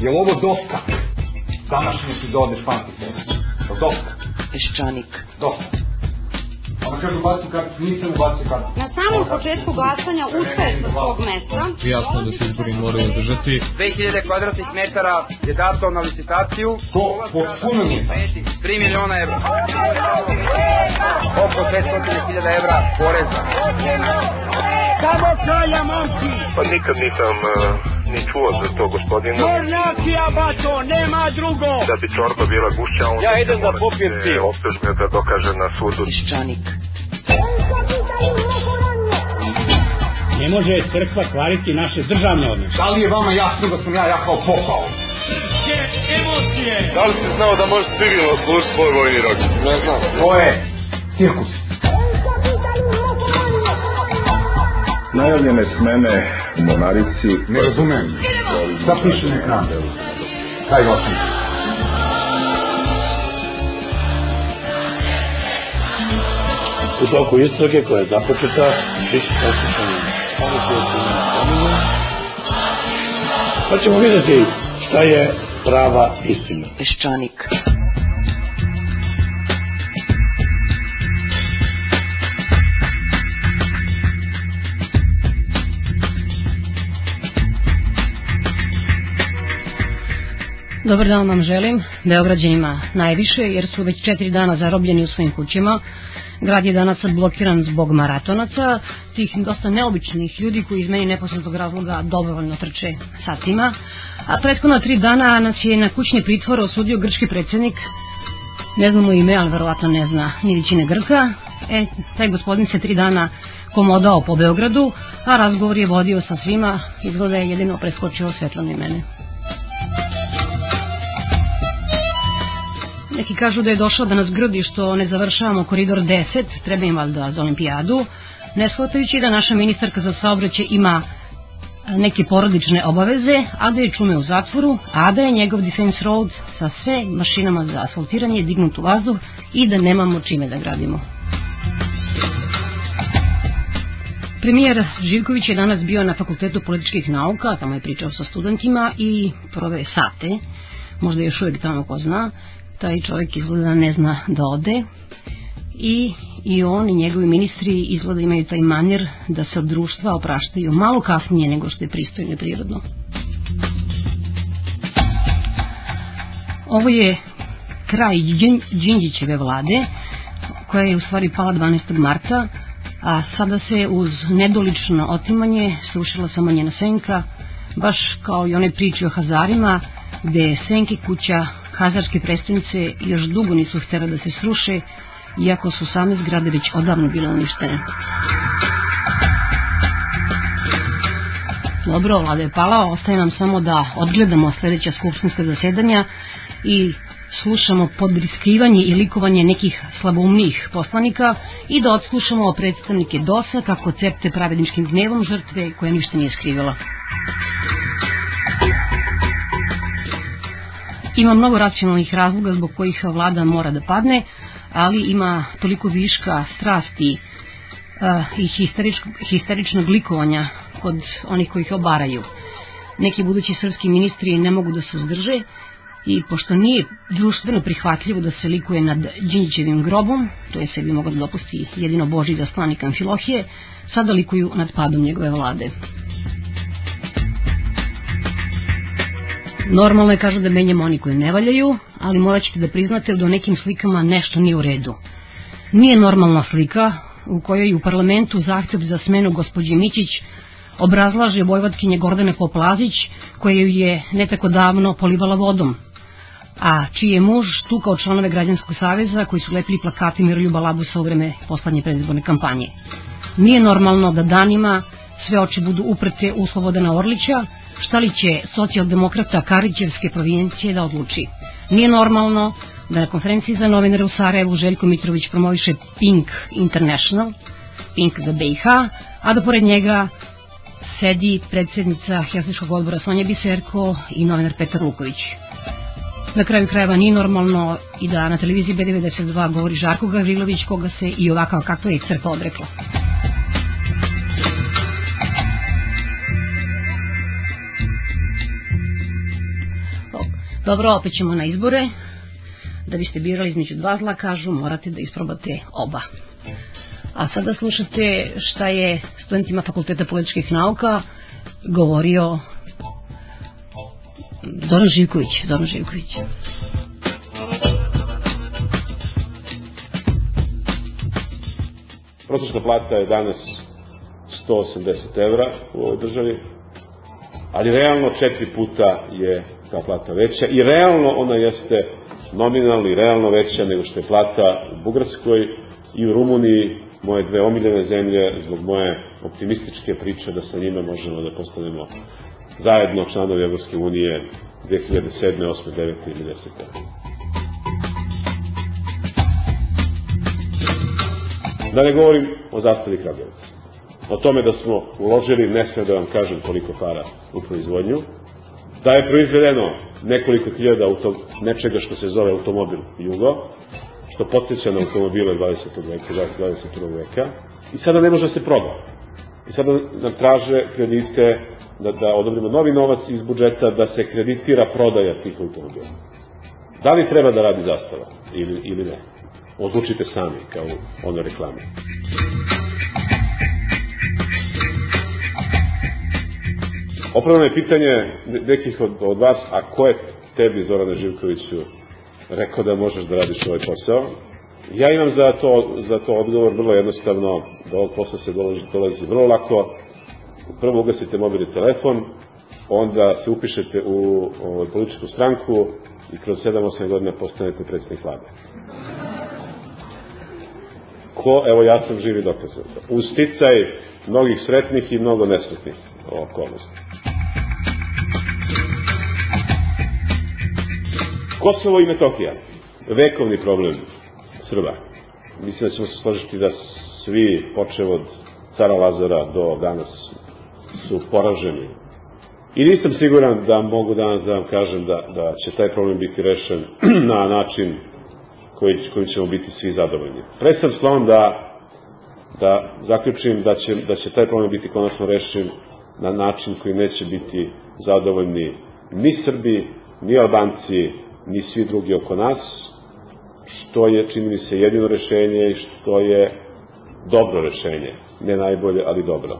Je li ovo dosta? Današnje epizode španski servis. Je li dosta? Peščanik. Dosta. Ona kaže ubaci karticu, nisam ubacio karticu. Na samom početku glasanja ustaje sa svog mesta. Jasno da se izbori moraju održati. 2000 kvadratnih metara je dato na licitaciju. To potpuno nije. 3 miliona evra. Oko 500.000 evra poreza. Samo kralja momci! Pa nikad nisam uh, ni čuo za to gospodina. Mornjakija, bato, nema drugo! Da bi čorba bila gušća, on Ja idem da popijem pivo. Optužbe da dokaže na sudu. Peščanik. Ne može crkva kvariti naše državne odnose. Da li je vama jasno da sam ja jahao popao? Emocije! Da li si znao da možeš civilno služiti svoj vojni rok? Ne znam. To je cirkus. Najavljene smene Monarici Ne razumem. Šta piše na ekranu? Kaj vašem? U toku istrage koja je započeta, su poslušani oni su spominju, pa ćemo vidjeti šta je prava istina. Peščanik. Dobar dan vam želim, Beograđanima najviše, jer su već četiri dana zarobljeni u svojim kućima. Grad je danas blokiran zbog maratonaca, tih dosta neobičnih ljudi koji iz meni neposrednog razloga dobrovoljno trče satima. A prethodna tri dana nas je na kućni pritvor osudio grčki predsjednik, ne znamo ime, ali verovatno ne zna ni većine Grka. E, taj gospodin se tri dana komodao po Beogradu, a razgovor je vodio sa svima, izgleda je jedino preskočio Svetlanu i mene. Neki kažu da je došao da nas grdi što ne završavamo koridor 10, treba im valjda za olimpijadu, ne shvatajući da naša ministarka za saobraćaj ima neke porodične obaveze, a da je čume u zatvoru, a da je njegov defense road sa sve mašinama za asfaltiranje dignut u vazduh i da nemamo čime da gradimo. Premijer Živković je danas bio na Fakultetu političkih nauka, tamo je pričao sa studentima i prove sate, možda još uvijek tamo ko zna, taj čovjek izgleda ne zna da ode i, i on i njegovi ministri izgleda imaju taj manjer da se od društva opraštaju malo kasnije nego što je pristojno i prirodno. Ovo je kraj Đin- Đinđićeve vlade koja je u stvari pala 12. marta a sada se uz nedolično otimanje slušala samo njena senka baš kao i one priče o Hazarima gde je senke kuća Hazarske prestonice još dugo nisu htjela da se sruše, iako su same zgrade već odavno bile uništene. Dobro, vlada je pala, ostaje nam samo da odgledamo sljedeća skupštinska zasedanja i slušamo podbriskivanje i likovanje nekih slaboumnih poslanika i da odslušamo predstavnike DOS-a kako cepte pravedničkim gnevom žrtve koja ništa nije skrivila. Ima mnogo racionalnih razloga zbog kojih vlada mora da padne, ali ima toliko viška strasti uh, i histeričnog, histeričnog likovanja kod onih koji ih obaraju. Neki budući srpski ministri ne mogu da se zdrže i pošto nije društveno prihvatljivo da se likuje nad Đinđićevim grobom, to je sebi mogao da dopusti jedino Boži zaslanik Amfilohije, sada likuju nad padom njegove vlade. Normalno je kažu da menjamo oni koji ne valjaju, ali morat ćete da priznate da u nekim slikama nešto nije u redu. Nije normalna slika u kojoj u parlamentu zahtev za smenu gospođe Mićić obrazlaže vojvatkinje Gordane Poplazić, koja ju je ne tako davno polivala vodom, a čiji je muž tukao članove Građanskog saveza koji su lepili plakati Miroljuba Labusa u vreme poslednje predizborne kampanje. Nije normalno da danima sve oči budu uprte u Slobodana Orlića, šta li će socijaldemokrata Karićevske provincije da odluči. Nije normalno da na konferenciji za novinare u Sarajevu Željko Mitrović promoviše Pink International, Pink za BiH, a da pored njega sedi predsjednica Helsinškog odbora Sonja Biserko i novinar Petar Luković. Na kraju krajeva nije normalno i da na televiziji B92 govori Žarko Gavrilović koga se i ovakav kakva je crkva odrekla. Dobro, opet ćemo na izbore. Da biste birali između dva zla, kažu, morate da isprobate oba. A sada slušate šta je studentima Fakulteta političkih nauka govorio Zoran Živković. Zoran Živković. Prosječna plata je danas 180 evra u ovoj državi, ali realno četiri puta je ta plata veća i realno ona jeste nominalno i realno veća nego što je plata u Bugarskoj i u Rumuniji, moje dve omiljene zemlje, zbog moje optimističke priče da sa njima možemo da postanemo zajedno članovi Evropske unije 2007. 8. 9. ili 10. Da ne govorim o zastavi Kragujevac. O tome da smo uložili, ne sve da vam kažem koliko para u proizvodnju, da je proizvedeno nekoliko hiljada auto, nečega što se zove automobil Jugo, što podsjeća na automobile 20. veka, 21. veka, i sada ne može da se proda. I sada nam traže kredite da, da odobrimo novi novac iz budžeta da se kreditira prodaja tih automobila. Da li treba da radi zastava ili, ili ne? Odlučite sami, kao one reklame. Opravno je pitanje nekih od, od vas, a ko je tebi, Zorane Živkoviću, rekao da možeš da radiš ovaj posao? Ja imam za to, za to odgovor vrlo jednostavno, da ovog posla se dolazi, dolazi vrlo lako. Prvo ugasite mobilni telefon, onda se upišete u, u političku stranku i kroz 7-8 godina postanete predsednik vlade. Ko, evo ja sam živi dokaz. Uz sticaj mnogih sretnih i mnogo nesretnih okolnosti. Kosovo i Metohija, vekovni problem Srba. Mislim da ćemo se složiti da svi, počeo od cara Lazara do danas, su poraženi. I nisam siguran da mogu danas da vam kažem da, da će taj problem biti rešen na način koji, kojim ćemo biti svi zadovoljni. Presam slovom da, da zaključim da će, da će taj problem biti konačno rešen na način koji neće biti zadovoljni ni Srbi, ni Albanci, ni svi drugi oko nas, što je, čini mi se, jedino rešenje i što je dobro rešenje. Ne najbolje, ali dobro.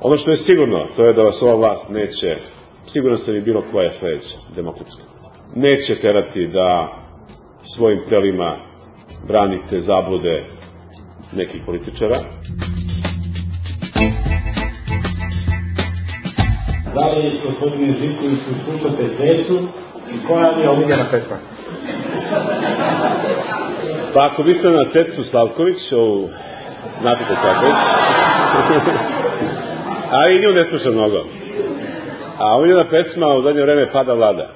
Ono što je sigurno, to je da vas ova vlast neće, sigurno se bi bilo koja je sledeća, demokratska, neće terati da svojim telima branite zablude nekih političara. Da li, gospodine Živkoviću, slušate i koja vam je omiljena pesma? Pa ako biste na Cecu Slavković, ovu Natiku Slavković, a i nju ne sluša mnogo. A omiljena pesma u zadnje vreme pada vlada.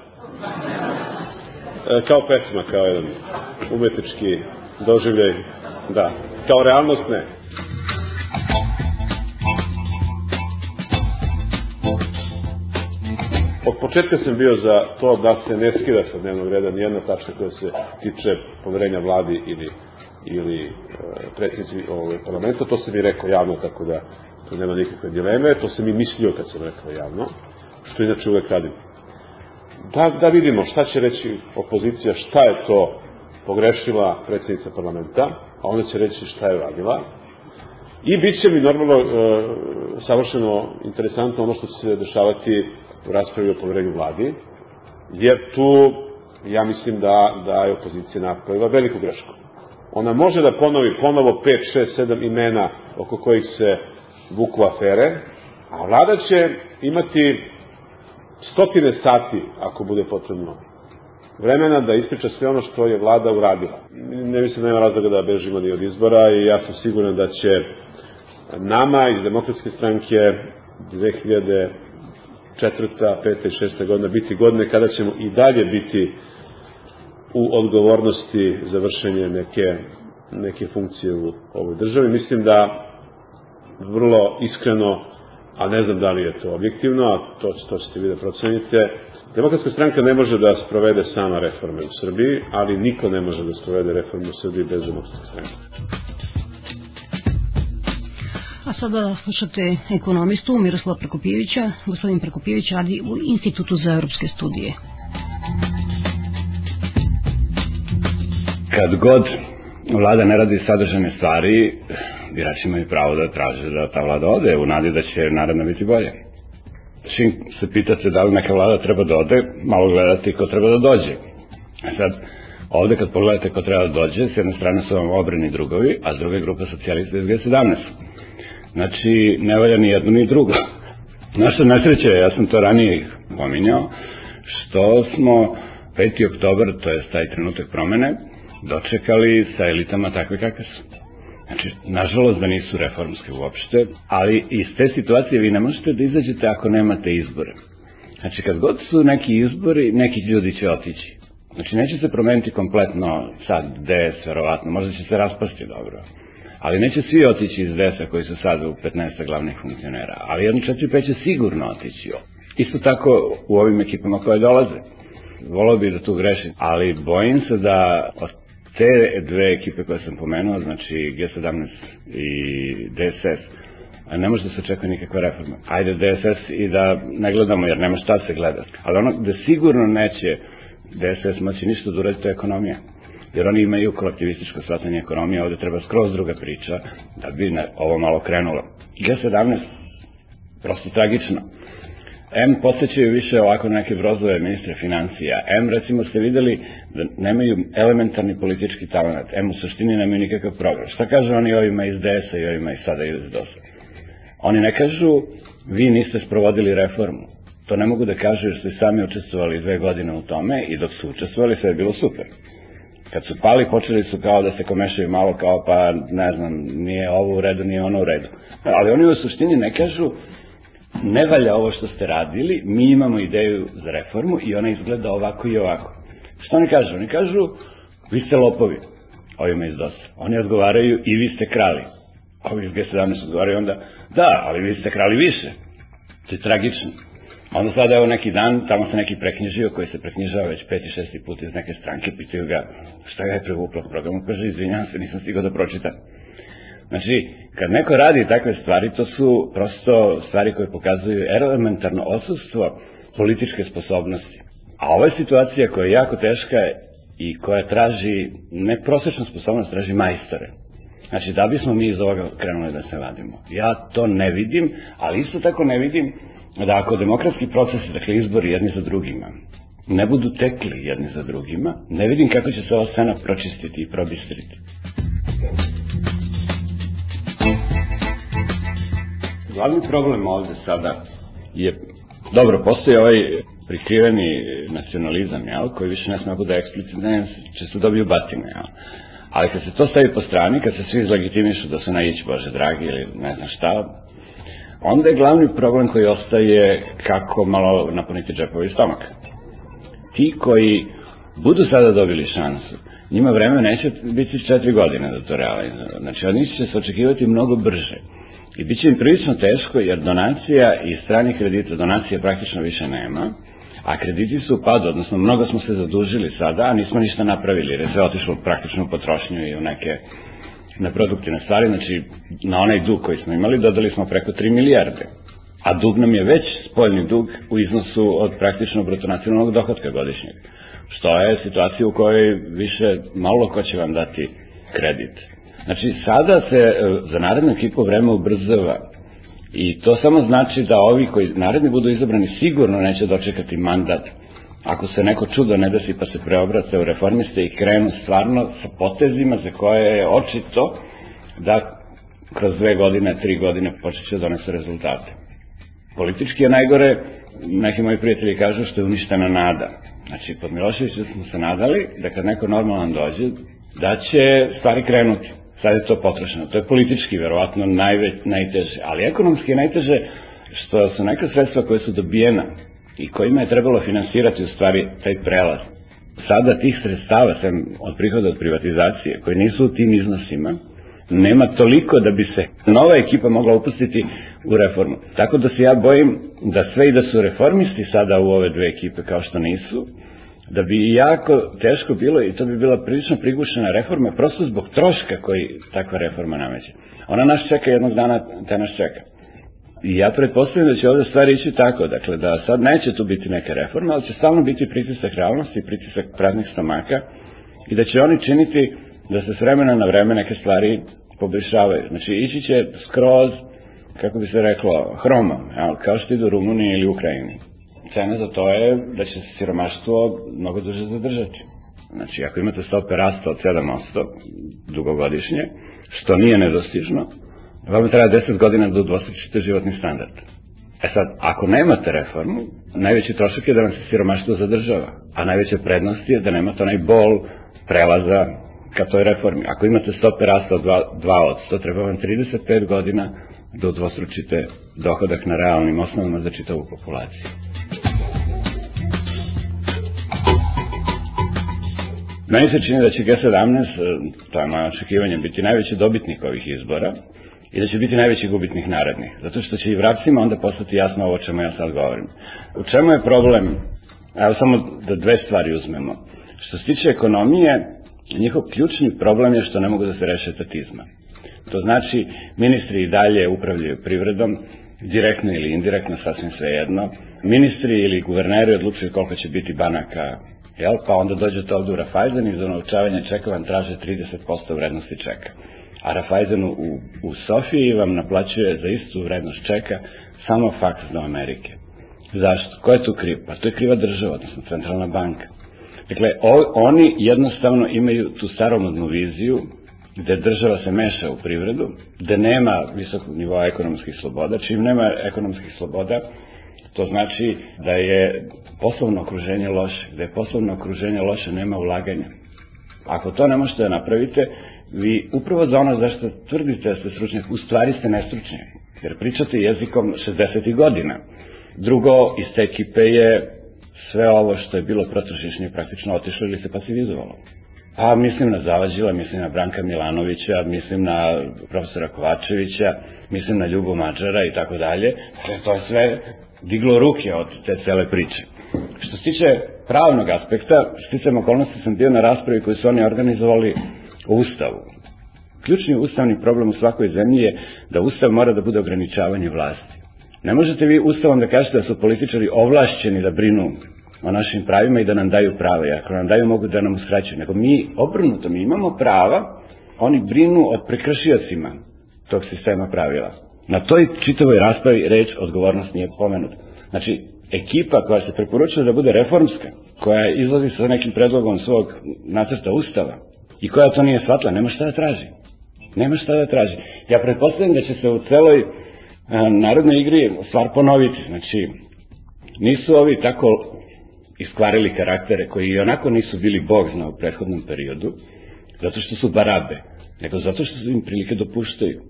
E, kao pesma, kao jedan umetnički doživljaj, da. Kao realnost ne. Od početka sam bio za to da se ne skida sa dnevnog reda nijedna tačka koja se tiče poverenja vladi ili ili e, predsjednici ovog parlamenta, to sam i rekao javno, tako da to nema nikakve dileme, to sam i mislio kad sam rekao javno, što inače uvek radim. Da, da vidimo šta će reći opozicija, šta je to pogrešila predsjednica parlamenta, a onda će reći šta je radila. I bit će mi normalno e, savršeno interesantno ono što će se dešavati u raspravi o poverenju vladi, jer tu ja mislim da, da je opozicija napravila veliku grešku. Ona može da ponovi ponovo 5, 6, 7 imena oko kojih se vuku afere, a vlada će imati stotine sati, ako bude potrebno, vremena da ispriča sve ono što je vlada uradila. Ne mislim da nema razloga da bežimo ni od izbora i ja sam siguran da će nama iz demokratske stranke 2004. 5. i 6. godina biti godine kada ćemo i dalje biti u odgovornosti za vršenje neke, neke funkcije u ovoj državi. Mislim da vrlo iskreno, a ne znam da li je to objektivno, a to, to ćete vi da procenite, Demokratska stranka ne može da sprovede sama reforme u Srbiji, ali niko ne može da sprovede reforme u Srbiji bez demokratske stranke. A sada slušate ekonomistu Miroslava Prekopijevića. Gospodin Prekopijević radi u Institutu za evropske studije. kad god vlada ne radi sadržane stvari, birači imaju pravo da traže da ta vlada ode u nadi da će naredno biti bolje. Čim se pitate da li neka vlada treba da ode, malo gledati ko treba da dođe. Sad, ovde kad pogledate ko treba da dođe, s jedne strane su vam obrani drugovi, a s druge grupa socijalista iz G17. Znači, ne valja ni jedno ni drugo. Naša nesreća ja sam to ranije pominjao, što smo 5. oktober, to je taj trenutak promene, dočekali sa elitama takve kakve su. Znači, nažalost da nisu reformske uopšte, ali iz te situacije vi ne možete da izađete ako nemate izbore. Znači, kad god su neki izbori, neki ljudi će otići. Znači, neće se promeniti kompletno sad DS, verovatno, možda će se raspasti dobro. Ali neće svi otići iz DS-a koji su sad u 15 glavnih funkcionera, ali jedno 4-5 će sigurno otići. Isto tako u ovim ekipama koje dolaze. Volao bih da tu grešim, ali bojim se da od te dve ekipe koje sam pomenuo, znači G17 i DSS, ne može da se očekuje nikakva reforma. Ajde DSS i da ne gledamo, jer nema šta se gleda. Ali ono gde sigurno neće DSS moći ništa da uradi, to je ekonomija. Jer oni imaju kolektivističko shvatanje ekonomije, ovde treba skroz druga priča da bi ne, ovo malo krenulo. G17, prosto tragično. M posjećaju više ovako neke brozove ministre financija. M recimo ste videli da nemaju elementarni politički talent. M u suštini nemaju nikakav program. Šta kažu oni ovima iz DS-a i ovima iz sada iz DOS-a? Oni ne kažu vi niste sprovodili reformu. To ne mogu da kažu jer i sami učestvovali dve godine u tome i dok su učestvovali sve je bilo super. Kad su pali počeli su kao da se komešaju malo kao pa ne znam nije ovo u redu, nije ono u redu. Ali oni u suštini ne kažu ne valja ovo što ste radili, mi imamo ideju za reformu i ona izgleda ovako i ovako. Što oni kažu? Oni kažu, vi ste lopovi, ovima iz DOS. Oni odgovaraju i vi ste krali. Ovi iz G17 odgovaraju onda, da, ali vi ste krali više. To je tragično. Onda sada evo neki dan, tamo se neki preknjižio koji se preknjižava već peti, šesti put iz neke stranke, pitaju ga šta ga je prevuklo u programu, kaže izvinjam se, nisam stigao da pročitam. Znači, kad neko radi takve stvari, to su prosto stvari koje pokazuju elementarno odsustvo političke sposobnosti. A ova je situacija koja je jako teška i koja traži, ne prosečnu sposobnost, traži majstore. Znači, da bismo mi iz ovoga krenuli da se vadimo. Ja to ne vidim, ali isto tako ne vidim da ako demokratski procesi, dakle izbori jedni za drugima, ne budu tekli jedni za drugima, ne vidim kako će se ova scena pročistiti i probistriti. Glavni problem ovde sada je, dobro, postoji ovaj prikriveni nacionalizam, jel, koji više ne smagu da je eksplicitne, se dobiju batine, jel. Ali kad se to stavi po strani, kad se svi izlegitimišu da su najići Bože dragi ili ne znam šta, onda je glavni problem koji ostaje kako malo napuniti džepovi stomak. Ti koji budu sada dobili šansu, njima vreme neće biti četiri godine da to realizuju. Znači, oni će se očekivati mnogo brže. I bit će im prilično teško jer donacija i strani kredita, donacija praktično više nema, a krediti su u padu, odnosno mnogo smo se zadužili sada, a nismo ništa napravili, jer je sve otišlo praktično u potrošnju i u neke neproduktivne stvari, znači na onaj dug koji smo imali dodali smo preko 3 milijarde, a dug nam je već spoljni dug u iznosu od praktično brutonacionalnog dohodka godišnjeg, što je situacija u kojoj više malo ko će vam dati kredit. Znači, sada se e, za narednu ekipu vreme ubrzava i to samo znači da ovi koji naredni budu izabrani sigurno neće dočekati mandat ako se neko čudo ne desi pa se preobrace u reformiste i krenu stvarno sa potezima za koje je očito da kroz dve godine, tri godine počet će da donese rezultate. Politički je najgore, neki moji prijatelji kažu što je uništena nada. Znači, pod Miloševićem smo se nadali da kad neko normalan dođe, da će stvari krenuti sad je to potrošeno. To je politički verovatno najveć, najteže, ali ekonomski je najteže što su neka sredstva koje su dobijena i kojima je trebalo finansirati u stvari taj prelaz. Sada tih sredstava, sem od prihoda od privatizacije, koji nisu u tim iznosima, nema toliko da bi se nova ekipa mogla upustiti u reformu. Tako da se ja bojim da sve i da su reformisti sada u ove dve ekipe kao što nisu, da bi jako teško bilo i to bi bila prilično prigušena reforma prosto zbog troška koji takva reforma nameće. Ona nas čeka jednog dana, te nas čeka. I ja pretpostavljam da će ovde stvari ići tako, dakle da sad neće tu biti neka reforma, ali će stalno biti pritisak realnosti, pritisak praznih stomaka i da će oni činiti da se s vremena na vreme neke stvari poboljšavaju. Znači, ići će skroz, kako bi se reklo, hromom, kao što idu Rumuniji ili Ukrajini. Cena za to je da će se siromaštvo mnogo duže zadržati. Znači, ako imate stope rasta od 7% dugogodišnje, što nije nedostižno, vam treba 10 godina da udvostručite životni standard. E sad, ako nemate reformu, najveći trošak je da vam se siromaštvo zadržava, a najveća prednost je da nemate onaj bol prelaza ka toj reformi. Ako imate stope rasta od 2 od 100, treba vam 35 godina da udvostručite dohodak na realnim osnovama za čitavu populaciju. Meni se čini da će G17, to je moje očekivanje, biti najveći dobitnik ovih izbora i da će biti najveći gubitnik narednih. Zato što će i vrapcima onda postati jasno ovo čemu ja sad govorim. U čemu je problem? Evo samo da dve stvari uzmemo. Što se tiče ekonomije, njihov ključni problem je što ne mogu da se reše etatizma. To znači, ministri i dalje upravljaju privredom, direktno ili indirektno, sasvim sve jedno. Ministri ili guverneri odlučuju koliko će biti banaka, jel? pa onda dođete ovde u Rafajzen i za naučavanje čeka vam traže 30% vrednosti čeka. A Rafajzen u, u Sofiji vam naplaćuje za istu vrednost čeka samo faks do Amerike. Zašto? Ko je tu kriv? Pa to je kriva država, odnosno centralna banka. Dakle, o, oni jednostavno imaju tu staromodnu viziju gde država se meša u privredu, gde nema visokog nivoa ekonomskih sloboda. Čim nema ekonomskih sloboda, to znači da je poslovno okruženje loše. Gde je poslovno okruženje loše, nema ulaganja. Ako to ne možete da napravite, vi upravo za ono zašto tvrdite da ste stručnjak, u stvari ste nestručnjak. Jer pričate jezikom 60. godina. Drugo, iz te ekipe je sve ovo što je bilo protržišnje praktično otišlo ili se pasivizovalo. A mislim na Zavađila, mislim na Branka Milanovića, mislim na profesora Kovačevića, mislim na Ljubo Mađara i tako dalje. Dakle, to je sve diglo ruke od te cele priče. Što se tiče pravnog aspekta, sticam okolnosti sam bio na raspravi koju su oni organizovali o Ustavu. Ključni ustavni problem u svakoj zemlji je da Ustav mora da bude ograničavanje vlasti. Ne možete vi Ustavom da kažete da su političari ovlašćeni da brinu o našim pravima i da nam daju prava. I ako nam daju, mogu da nam uskraćuju. Nego mi, obrnuto, mi imamo prava, oni brinu o prekršiocima tog sistema pravila. Na toj čitavoj raspravi reč odgovornost nije pomenuta. Znači, ekipa koja se preporučuje da bude reformska, koja izlazi sa nekim predlogom svog nacrta ustava i koja to nije shvatila, nema šta da traži. Nema šta da traži. Ja pretpostavljam da će se u celoj a, narodnoj igri stvar ponoviti. Znači, nisu ovi tako iskvarili karaktere koji i onako nisu bili bog zna u prethodnom periodu, zato što su barabe, nego zato što su im prilike dopuštaju.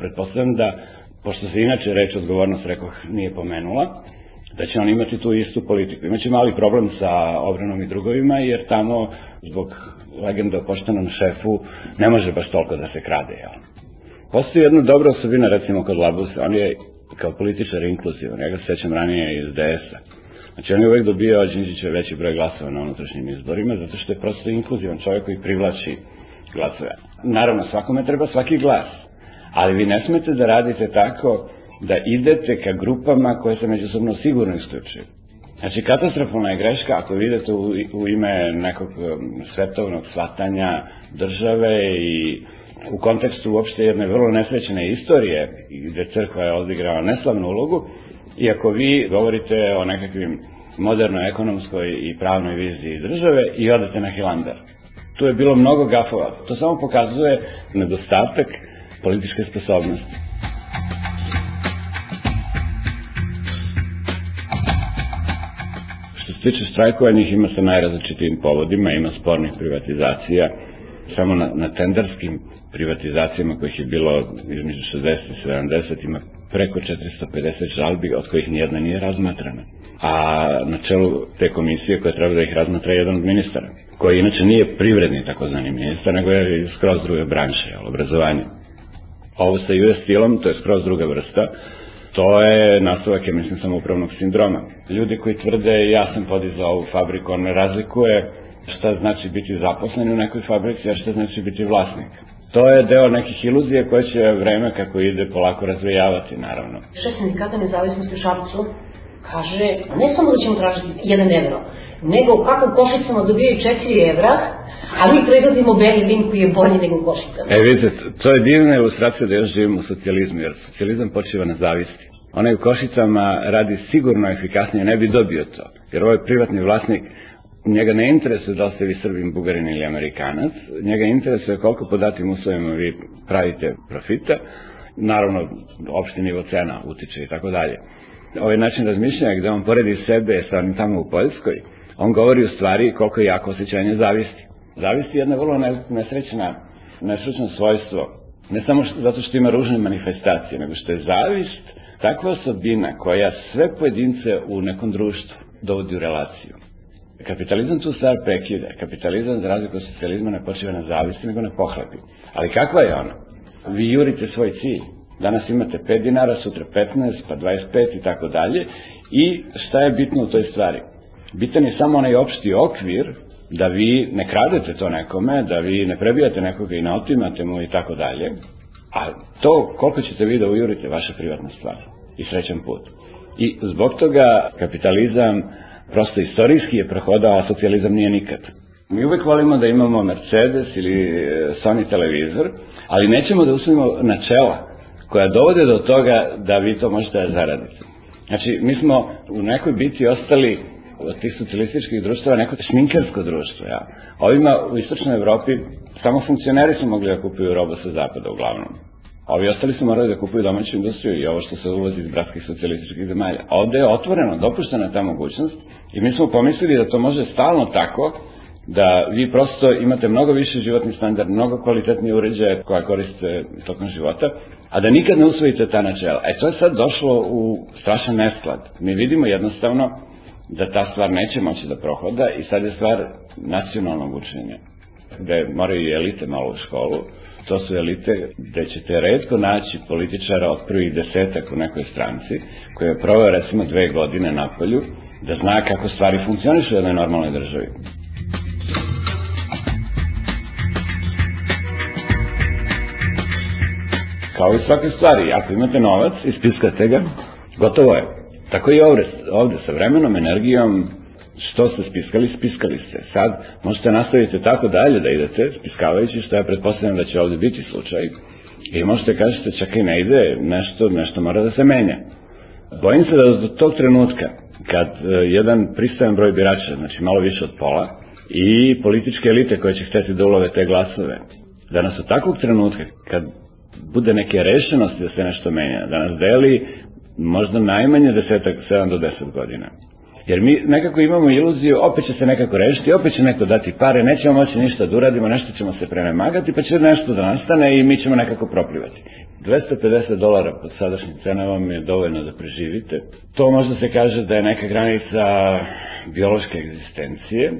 Pretpostavljam da, pošto se inače reč odgovornost, rekoh, nije pomenula, da će on imati tu istu politiku. Imaće mali problem sa obranom i drugovima, jer tamo, zbog legenda o poštenom šefu, ne može baš toliko da se krade. Jel? Postoji jedna dobra osobina, recimo, kod Labusa, on je kao političar inkluzivan, ja ga sećam ranije iz DS-a. Znači, on je uvek dobio Đinđića veći broj glasova na unutrašnjim izborima, zato što je prosto inkluzivan čovjek koji privlači glasove. Naravno, svakome treba svaki glas, ali vi ne smete da radite tako da idete ka grupama koje se međusobno sigurno isključuju. Znači, katastrofalna je greška ako vidite u, u ime nekog um, svetovnog svatanja države i u kontekstu uopšte jedne vrlo nesrećene istorije, gde crkva je odigrala neslavnu ulogu, iako vi govorite o nekakvim modernoj ekonomskoj i pravnoj viziji države i odete na Hilandar. Tu je bilo mnogo gafova. To samo pokazuje nedostatak političke sposobnosti. Što se tiče štrajkova, njih ima sa najrazličitijim povodima, ima spornih privatizacija, samo na, na tenderskim privatizacijama kojih je bilo između 60 i 70 ima preko 450 žalbi, od kojih nijedna nije razmatrana. A na čelu te komisije koja treba da ih razmatra je jedan od ministara, koji inače nije privredni takozvani ministar, nego je skroz druge branše, obrazovanje. Ovo sa US stilom, to je skroz druga vrsta, to je nastavak, je mislim, samoupravnog sindroma. Ljudi koji tvrde ja sam podizao ovu fabriku, on ne razlikuje šta znači biti zaposlen u nekoj fabrici, a šta znači biti vlasnik. To je deo nekih iluzija koje će vreme kako ide polako razvijavati, naravno. Šef sindikata nezavisnosti u Šapcu kaže, ne samo da ćemo tražiti 1 evro, nego u košicama dobijaju 4 evra, A mi beli vin koji je bolji nego košica. E, vidite, to je divna ilustracija da još živimo u socijalizmu, jer socijalizam počiva na zavisti. Onaj u Košicama radi sigurno efikasnije, ne bi dobio to. Jer ovaj privatni vlasnik, njega ne interesuje da li ste vi Srbin, Bugarin ili Amerikanac, njega interesuje koliko po datim uslovima vi pravite profita, naravno, opšti nivo cena utiče i tako dalje. Ovaj način razmišljanja gde on poredi sebe sa tamo u Poljskoj, on govori u stvari koliko je jako osjećanje zavisti. Zavisti je jedna vrlo nesrećna, nesrećno svojstvo. Ne samo što, zato što ima ružne manifestacije, nego što je zavist takva osobina koja sve pojedince u nekom društvu dovodi u relaciju. Kapitalizam tu stvar prekida. Kapitalizam, za razliku od socijalizma, ne počiva na zavisti, nego na pohlepi. Ali kakva je ona? Vi jurite svoj cilj. Danas imate 5 dinara, sutra 15, pa 25 i tako dalje. I šta je bitno u toj stvari? Bitan je samo onaj opšti okvir da vi ne kradete to nekome, da vi ne prebijate nekoga i ne otimate mu i tako dalje. A to koliko ćete vi da ujurite vaša privatna stvar i srećan put. I zbog toga kapitalizam prosto istorijski je prohodao, a socijalizam nije nikad. Mi uvek volimo da imamo Mercedes ili Sony televizor, ali nećemo da usvojimo načela koja dovode do toga da vi to možete da zaradite. Znači, mi smo u nekoj biti ostali od tih socijalističkih društava neko šminkersko društvo. Ja. Ovima u istočnoj Evropi samo funkcioneri su mogli da kupuju robu sa zapada uglavnom. Ovi ostali su morali da kupuju domaću industriju i ovo što se uvozi iz bratskih socijalističkih zemalja. Ovde je otvoreno, dopuštena ta mogućnost i mi smo pomislili da to može stalno tako da vi prosto imate mnogo više životni standard, mnogo kvalitetnije uređaje koja koriste tokom života, a da nikad ne usvojite ta načela. E to je sad došlo u strašan nesklad. Mi vidimo jednostavno da ta stvar neće moći da prohoda i sad je stvar nacionalnog učenja, gde moraju i elite malo u školu, to su elite gde ćete redko naći političara od prvih desetak u nekoj stranci, koji je proveo recimo dve godine na polju, da zna kako stvari funkcionišu u jednoj normalnoj državi. Kao i svake stvari, ako imate novac, ispiskate ga, gotovo je. Tako i ovde, ovde sa vremenom, energijom, što ste spiskali, spiskali ste. Sad možete nastaviti tako dalje da idete, spiskavajući, što ja pretpostavljam da će ovde biti slučaj. I možete kažete, i ne ide, nešto, nešto mora da se menja. Bojim se da do tog trenutka, kad uh, jedan pristajan broj birača, znači malo više od pola, i političke elite koje će hteti da ulove te glasove, da nas od takvog trenutka, kad bude neke rešenosti da se nešto menja, da nas deli možda najmanje desetak, 7 do 10 godina. Jer mi nekako imamo iluziju, opet će se nekako rešiti, opet će neko dati pare, nećemo moći ništa da uradimo, nešto ćemo se prenemagati, pa će nešto da nastane i mi ćemo nekako proplivati. 250 dolara pod sadašnjim cenama je dovoljno da preživite. To možda se kaže da je neka granica biološke egzistencije.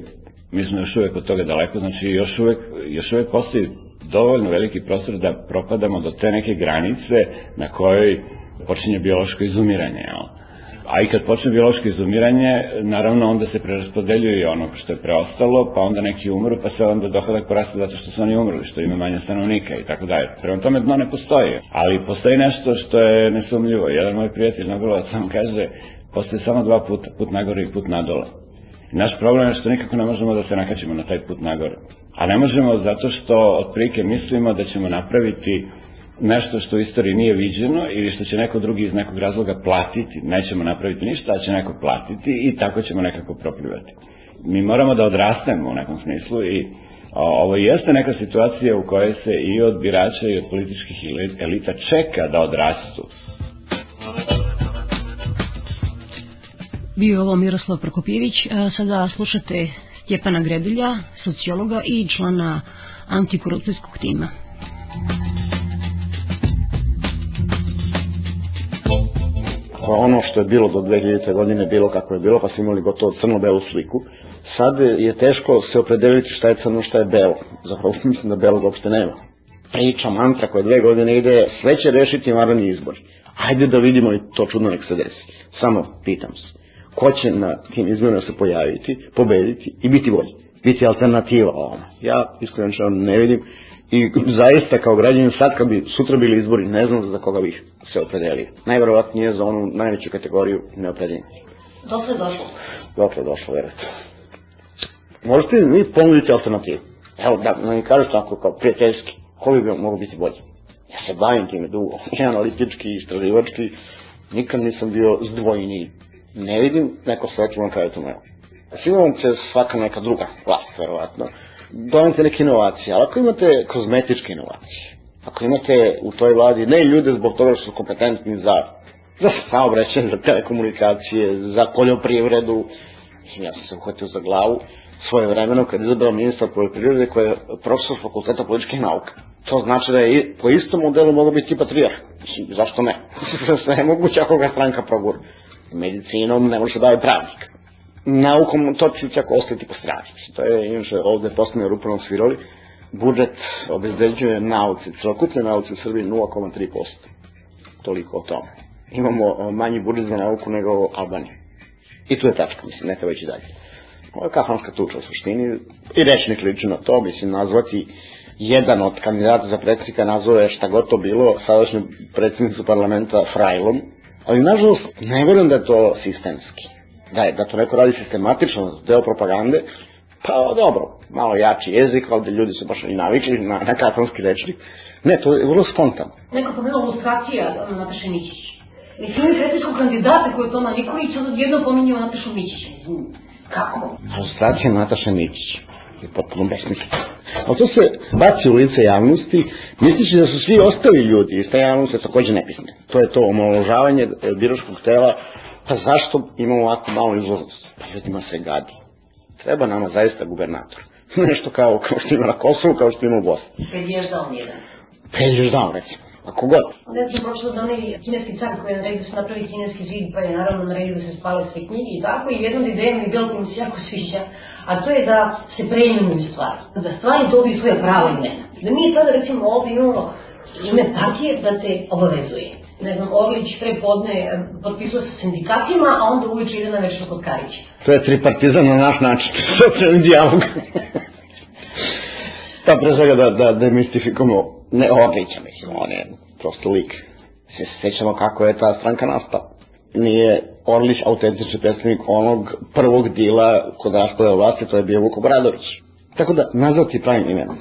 Mi smo još uvek od toga daleko, znači još uvek, još uvek postoji dovoljno veliki prostor da propadamo do te neke granice na kojoj počinje biološko izumiranje. Jel? A i kad počne biološko izumiranje, naravno onda se preraspodeljuje ono što je preostalo, pa onda neki umru, pa se onda dohodak poraste zato što su oni umrli, što ima manje stanovnika i tako dalje. Prema tome dno ne postoji, ali postoji nešto što je nesumljivo. Jedan moj prijatelj Nagolovac sam kaže, postoje samo dva puta, put nagore i put nadole. Naš problem je što nikako ne možemo da se nakačimo na taj put nagore. A ne možemo zato što otprilike mislimo da ćemo napraviti nešto što u istoriji nije viđeno ili što će neko drugi iz nekog razloga platiti, nećemo napraviti ništa, a će neko platiti i tako ćemo nekako proplivati. Mi moramo da odrastemo u nekom smislu i ovo jeste neka situacija u kojoj se i od birača i od političkih elita čeka da odrastu. Bio ovo Miroslav Prokopjević, a sada slušate Stjepana Grebilja, sociologa i člana antikorupcijskog tima. Ono što je bilo do 2000. godine bilo kako je bilo, pa smo imali gotovo crno-belu sliku. Sad je teško se opredeliti šta je crno, šta je belo. Zapravo mislim da belog uopšte nema. Priča, mantra koja dve godine ide, sve će rešiti varani izbori. Ajde da vidimo i to čudno nek se desi. Samo pitam se, ko će na tim izborima se pojaviti, pobediti i biti bolji? Biti alternativa ovome. Ja iskreno ne vidim i zaista kao građanin sad kad bi sutra bili izbori ne znam za koga bih se opredelio. Najverovatnije za onu najveću kategoriju neopredeljenosti. Dokle došlo? Dokle došlo, verujte. Možete mi ponuditi alternativu. Evo, da, da mi kažeš tako kao prijateljski, ko bi mogo biti bolji? Ja se bavim time dugo, i analitički, i istraživački, nikad nisam bio zdvojni. Ne vidim neko sreću na kraju tunela. Sigurno će svaka neka druga vlast, verovatno, donete neke inovacije, ali ako imate kozmetičke inovacije, ako imate u toj vladi ne ljude zbog toga što su kompetentni za za saobraćaj, za telekomunikacije, za poljoprivredu, ja sam se uhvatio za glavu svoje vremeno kad je izabrao ministar poljoprivrede koji je profesor fakulteta političkih nauka. To znači da je po istom modelu mogao biti i patrijar. Zašto ne? Sve je moguće ako ga stranka progura. Medicinom ne može se baviti pravnik. Naukom to će čak ostati po strani. To je, inače, ovde posljednje rupanom svirali. Budžet obezbeđuje nauci, celokupne nauci u Srbiji 0,3%. Toliko o tome. Imamo manji budžet za nauku nego Albanija. I tu je tačka, mislim, ne treba ići dalje. Ovo je kafanska tuča u suštini i rečnik liči na to, mislim, nazvati jedan od kandidata za predsjednika nazove šta god to bilo, sadašnju predsjednicu parlamenta Frajlom, ali nažalost ne verujem da je to sistemski. Da je, da to neko radi sistematično, deo propagande, pa dobro, malo jači jezik, ali ljudi su baš i navikli na, na kafanski rečnik. Ne, to je vrlo spontano. Neko pomenuo lustracija Nataše Mićić. Mislim, imaju predsjedničkog kandidata koji je Toma Nikolić, onda jedno pominjao Natašu Mićić. Kako? Lustracija Nataše Mićić je potpuno besmisleno. Ali to se baci u lice javnosti, mislići da su svi ostali ljudi iz te javnosti takođe nepisne. To je to omaložavanje biračkog tela, pa zašto imamo ovako malo izlaznost? Pa ljudima se gadi. Treba nama zaista gubernator. Nešto kao, kao što ima na Kosovu, kao što ima u Bosni. Pedježdao nijedan. Pedježdao, recimo. Ako god. Onda sam prošla da onaj kineski car koji je naredio da se napravi kineski zid, pa je naravno naredio da se spale sve knjige i tako, i jedna od ideja mi je bila koja mi se jako sviđa, a to je da se preimenuju stvari. Da stvari dobiju svoje pravo imena. Da mi sada recimo ovdje imamo ime partije da te obavezuje. Ne znam, Orlić pre podne potpisao sa sindikatima, a onda uveče ide na večno kod Karića. To je tripartizam na naš način. Socijalni dijalog. pa pre svega da, da demistifikujemo ne Orlića, mislim, on je prosto lik. Se sećamo kako je ta stranka nastala. Nije Orlić autentični predstavnik onog prvog dila kod raspada vlasti, to je bio Vuko Bradović. Tako da, nazvati pravim imenom.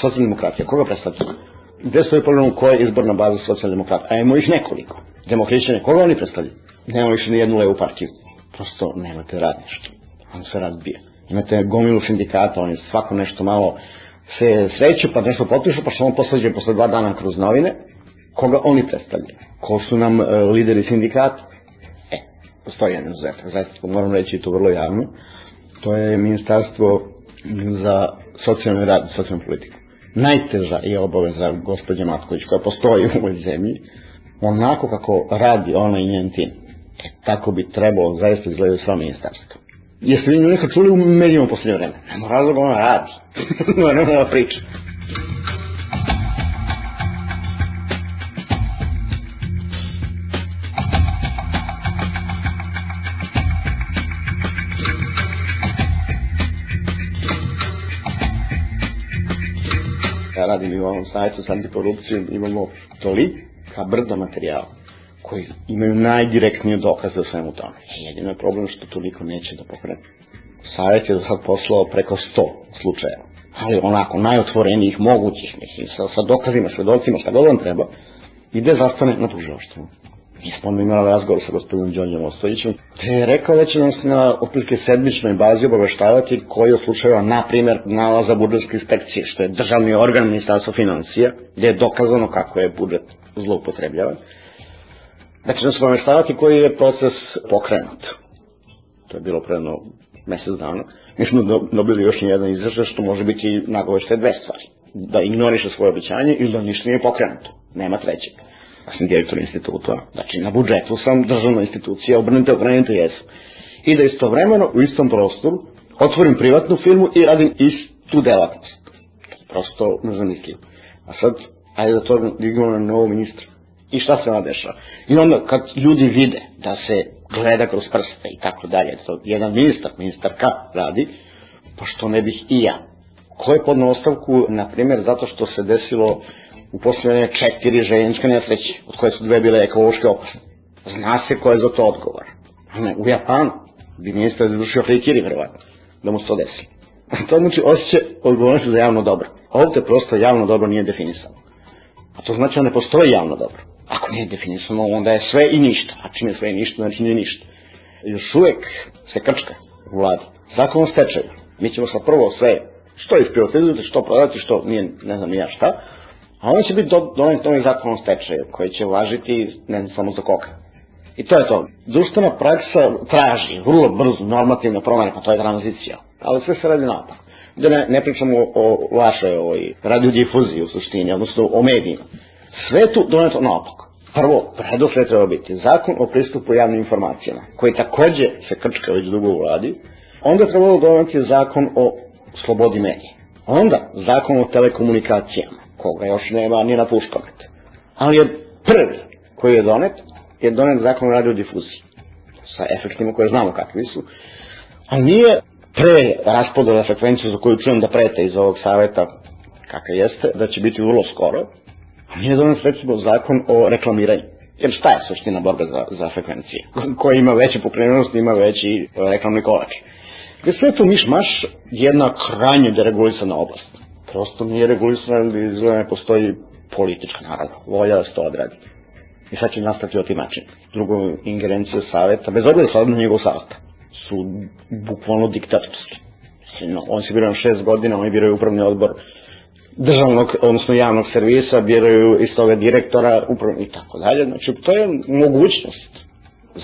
Socijaldemokratija, koga predstavlja? Gde stoji problem koja je izborna baza socijaldemokrata? A imamo ih nekoliko. Demokrišćane, koga oni predstavljaju? Nema više ni jednu levu partiju. Prosto nemate radništvo. On se razbija. Imate gomilu sindikata, oni svako nešto malo se sreću, pa nešto potpišu, pa što on poslađe posle dva dana kroz novine, koga oni predstavljaju. Ko su nam e, lideri sindikata? E, postoji jedan izuzetak, zaista moram reći to vrlo javno. To je ministarstvo za socijalni rad socijalnu politiku. Najteža je obaveza gospođe Matković koja postoji u ovoj zemlji, onako kako radi ona i njen tim. Tako bi trebalo zaista izgledati sva ministarstva. Jeste vi nekad čuli u medijima posljednje vreme? Nema razloga ona radi. Nema da priča. Radim u ovom sajtu sa antikorupcijom, imamo tolika brda materijala koji imaju najdirektnije dokaze o svemu tome. Jedino je problem što toliko neće da pokrene. Savjet je sad poslao preko 100 slučajeva. Ali onako, najotvorenijih mogućih, mislim, sa, sa dokazima, svedocima, šta god vam treba, ide zastane na tužilaštvu. Mi smo onda imali razgovor sa gospodinom Đonjom Ostojićem, te je rekao da će nas na otprilike sedmičnoj bazi obaveštavati koji od slučajeva, na primer, nalaza budžetske inspekcije, što je državni organ ministarstva financija, gde je dokazano kako je budžet zloupotrebljavan. Da se obaveštavati koji je proces pokrenut. To je bilo predno mesec dana. Mi smo dobili još jedan izražaj što može biti nagovešte dve stvari. Da ignoriše svoje obećanje ili da ništa nije pokrenuto. Nema trećeg ja sam direktor instituta, znači na budžetu sam državna institucija, obrnite, okrenite jesam. I da istovremeno u istom prostoru otvorim privatnu firmu i radim istu delatnost. Prosto nezamislivo. A sad, ajde da to digamo na novog ministra. I šta se onda dešava? I onda kad ljudi vide da se gleda kroz prste i tako dalje, to jedan ministar, ministar K radi, pa što ne bih i ja. Ko je podno ostavku, na primjer, zato što se desilo u posljednje četiri željeničke nesreće, od koje su dve bile ekološke opasne. Zna se ko je za to odgovor. Ne, u Japanu bi ministar izvršio hejkiri, verovatno, da mu se to desi. To znači osjećaj odgovornosti za javno dobro. Ovde prosto javno dobro nije definisano. A to znači da ne postoji javno dobro. Ako nije definisano, onda je sve i ništa. A čim je sve i ništa, znači nije ništa. Još uvek se krčka u vladi. Zakon o stečaju. Mi ćemo sa prvo sve što isprivatizujete, što prodati, što nije, ne znam ja šta, a onda će biti donet novi zakon o stečaju, koji će važiti ne znam, samo za koga. I to je to. Društvena praksa traži vrlo brzo normativne promene, pa to je tranzicija. Ali sve se radi napak. Da ne, ne pričamo o vašoj ovoj radiodifuziji u suštini, odnosno o medijima. Sve tu doneto napak. Prvo, predosled treba biti zakon o pristupu javnim informacijama, koji takođe se krčka već dugo u vladi. Onda trebalo doneti zakon o slobodi medija. Onda zakon o telekomunikacijama, koga još nema ni na puškomet. Ali je prvi koji je donet, je donet zakon o radiodifuziji. Sa efektima koje znamo kakvi su. A nije pre raspodala frekvenciju za koju čujem da prete iz ovog saveta kakav jeste, da će biti vrlo skoro. Nije donet recimo zakon o reklamiranju. Jer šta je suština borbe za, za frekvencije? Ko ima veće pokrenunost, ima veći reklamni kolač. Gde sve to miš maš jedna krajnje deregulisana oblast. Prosto nije regulisana ili izgleda ne postoji politička naravno, volja da se to odradi. I sad će nastati otimačin. Drugo, ingerencije saveta, bez obzira sad na njegov saveta, su bukvalno diktatorski. No, on se birao na šest godina, oni biraju upravni odbor državnog, odnosno javnog servisa, biraju iz toga direktora, upravni i tako dalje. Znači, to je mogućnost,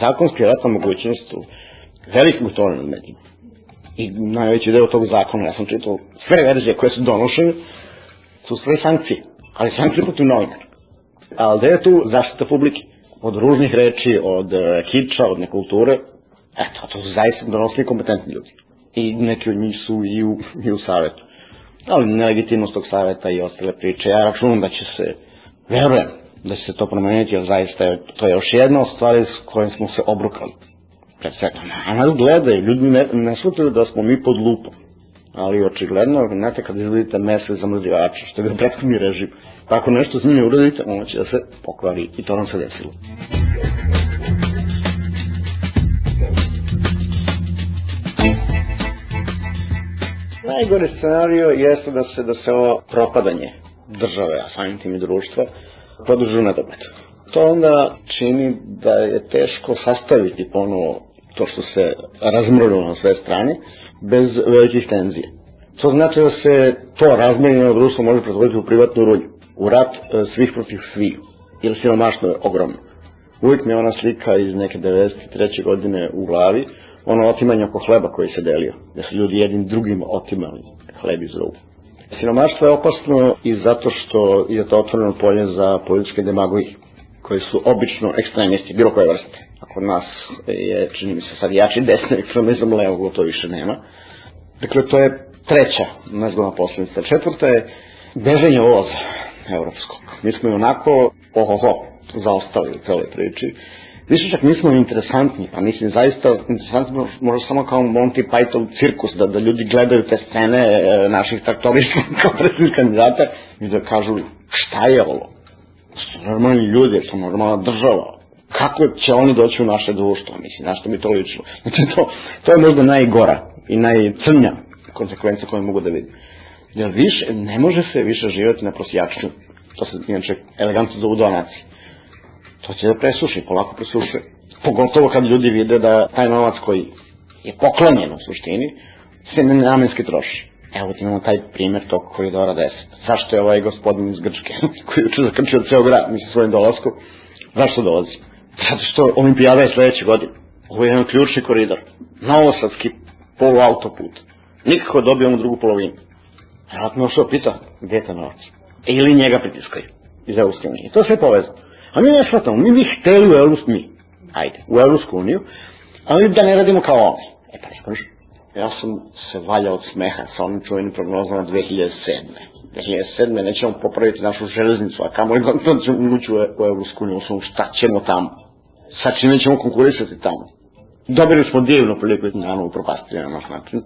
zakonski ratna mogućnost u velikog toga medijima i najveći deo tog zakona, ja sam čitao sve verzije koje su donošene, su sve sankcije, ali sankcije protiv novinara. Ali gde je tu zaštita publike? Od ružnih reči, od e, kiča, od nekulture, eto, to su zaista donosili kompetentni ljudi. I neki od njih su i u, i u savetu. Ali nelegitimnost tog saveta i ostale priče, ja računam da će se, verujem, da će se to promeniti, jer zaista je, to je još jedna od stvari s kojim smo se obrukali pred. A nas gledaju, ljudi ne, ne shvataju da smo mi pod lupom. Ali očigledno, znate, kad izvodite mesec zamrzivača, što je prethodni režim, ako nešto s njim uradite, ono će da se pokvari. I to nam se desilo. Najgore scenario jeste da se, da se ovo propadanje države, a samim tim i društva, produžu na dobet. To onda čini da je teško sastaviti ponovo to što se razmrljalo na sve strane, bez velikih tenzija. To znači da se to razmrljeno društvo može pretvoriti u privatnu rulju, u rat e, svih protiv svih, jer siromaštvo je ogromno. Uvijek mi je ona slika iz neke 93. godine u glavi, ono otimanje oko hleba koji se delio, da su ljudi jednim drugim otimali hleb iz ruku. Siromaštvo je opasno i zato što je to otvoreno polje za političke demagogije, koji su obično ekstremisti, bilo koje vrste a kod nas je, čini mi se sad jači desni ekstremizam, levo gotovo više nema. Dakle, to je treća nezgodna posledica. Četvrta je beženje voza evropskog. Mi smo i onako, ohoho, zaostali u celoj priči. Više čak nismo interesantni, pa mislim zaista interesantni možda samo kao Monty Python cirkus, da, da ljudi gledaju te scene e, naših traktorista kao predsjednik kandidata i da kažu šta je ovo? Su normalni ljudi, su normalna država, kako će oni doći u naše društvo, mislim, na što mi to lično. Znači, to, to je možda najgora i najcrnja konsekvenca koje mogu da vidim. Jer više, ne može se više živjeti na prosjačnju. To se inače elegantno zove donacije. To će da presuši, polako presuši. Pogotovo kad ljudi vide da taj novac koji je poklonjen u suštini, se nenamenski troši. Evo ti imamo taj primjer tog koridora 10. Zašto je ovaj gospodin iz Grčke, koji je uče zakrčio ceo grad, misli svojim dolaskom, zašto dolazi? Zato što olimpijada je sledeće godine. Ovo je jedan ključni koridor. Novosadski polu autoput. Nikako dobijemo drugu polovinu. Vjerojatno što pita, gde je ta novac? Ili njega pritiskaju iz Evropske unije. To je sve povezano. A mi ne shvatamo, mi bi hteli u Evropsku uniju. Ajde, u Evropsku uniju, ali da ne radimo kao oni. E pa ne. Ja sam se valjao od smeha sa onim čuvenim prognozama 2007. 2007. nećemo popraviti našu železnicu, a kamo je da ćemo ući u Evropsku uniju, šta ćemo tamo? Sa čime ćemo konkurisati tamo. Dobili smo divnu priliku, naravno upropastili na naš način,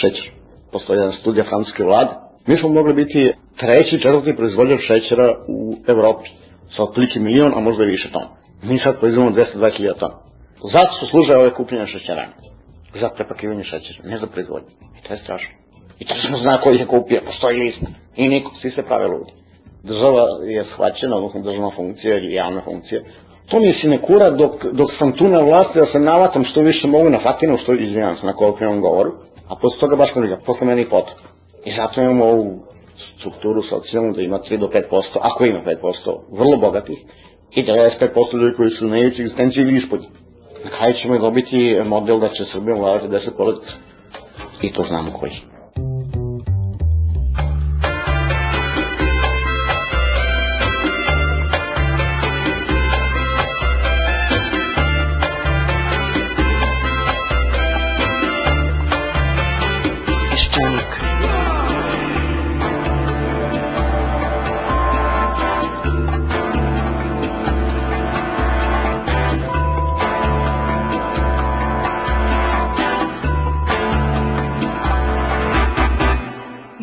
šećer. Postoji jedna studija francuske vlade. Mi smo mogli biti treći, četvrti proizvođač šećera u Evropi. Sa otprilike milion, a možda i više tona. Mi sad proizvodimo 220.000 tona. Zato su služe ove kupljenja šećerane. Za prepakivanje šećera, ne za proizvodnju. I to je strašno. I to se zna ko ih je kupio, postoji list. I niko, svi se prave ludi. Država je shvaćena, odnosno državna funkcija ili javna funkcija. To mi je sinekura dok, dok sam tu na vlasti da se navatam što više mogu na fatinu, što izvinjam se na kolokvijalnom govoru, a posle toga baš ne posle meni potop. I zato imamo ovu strukturu socijalnu da ima 3 do 5%, ako ima 5%, vrlo bogatih, i 95% ljudi koji su na ivici ili ispod. Na kraju ćemo dobiti model da će Srbijom vladati 10 porodica. I to znamo koji.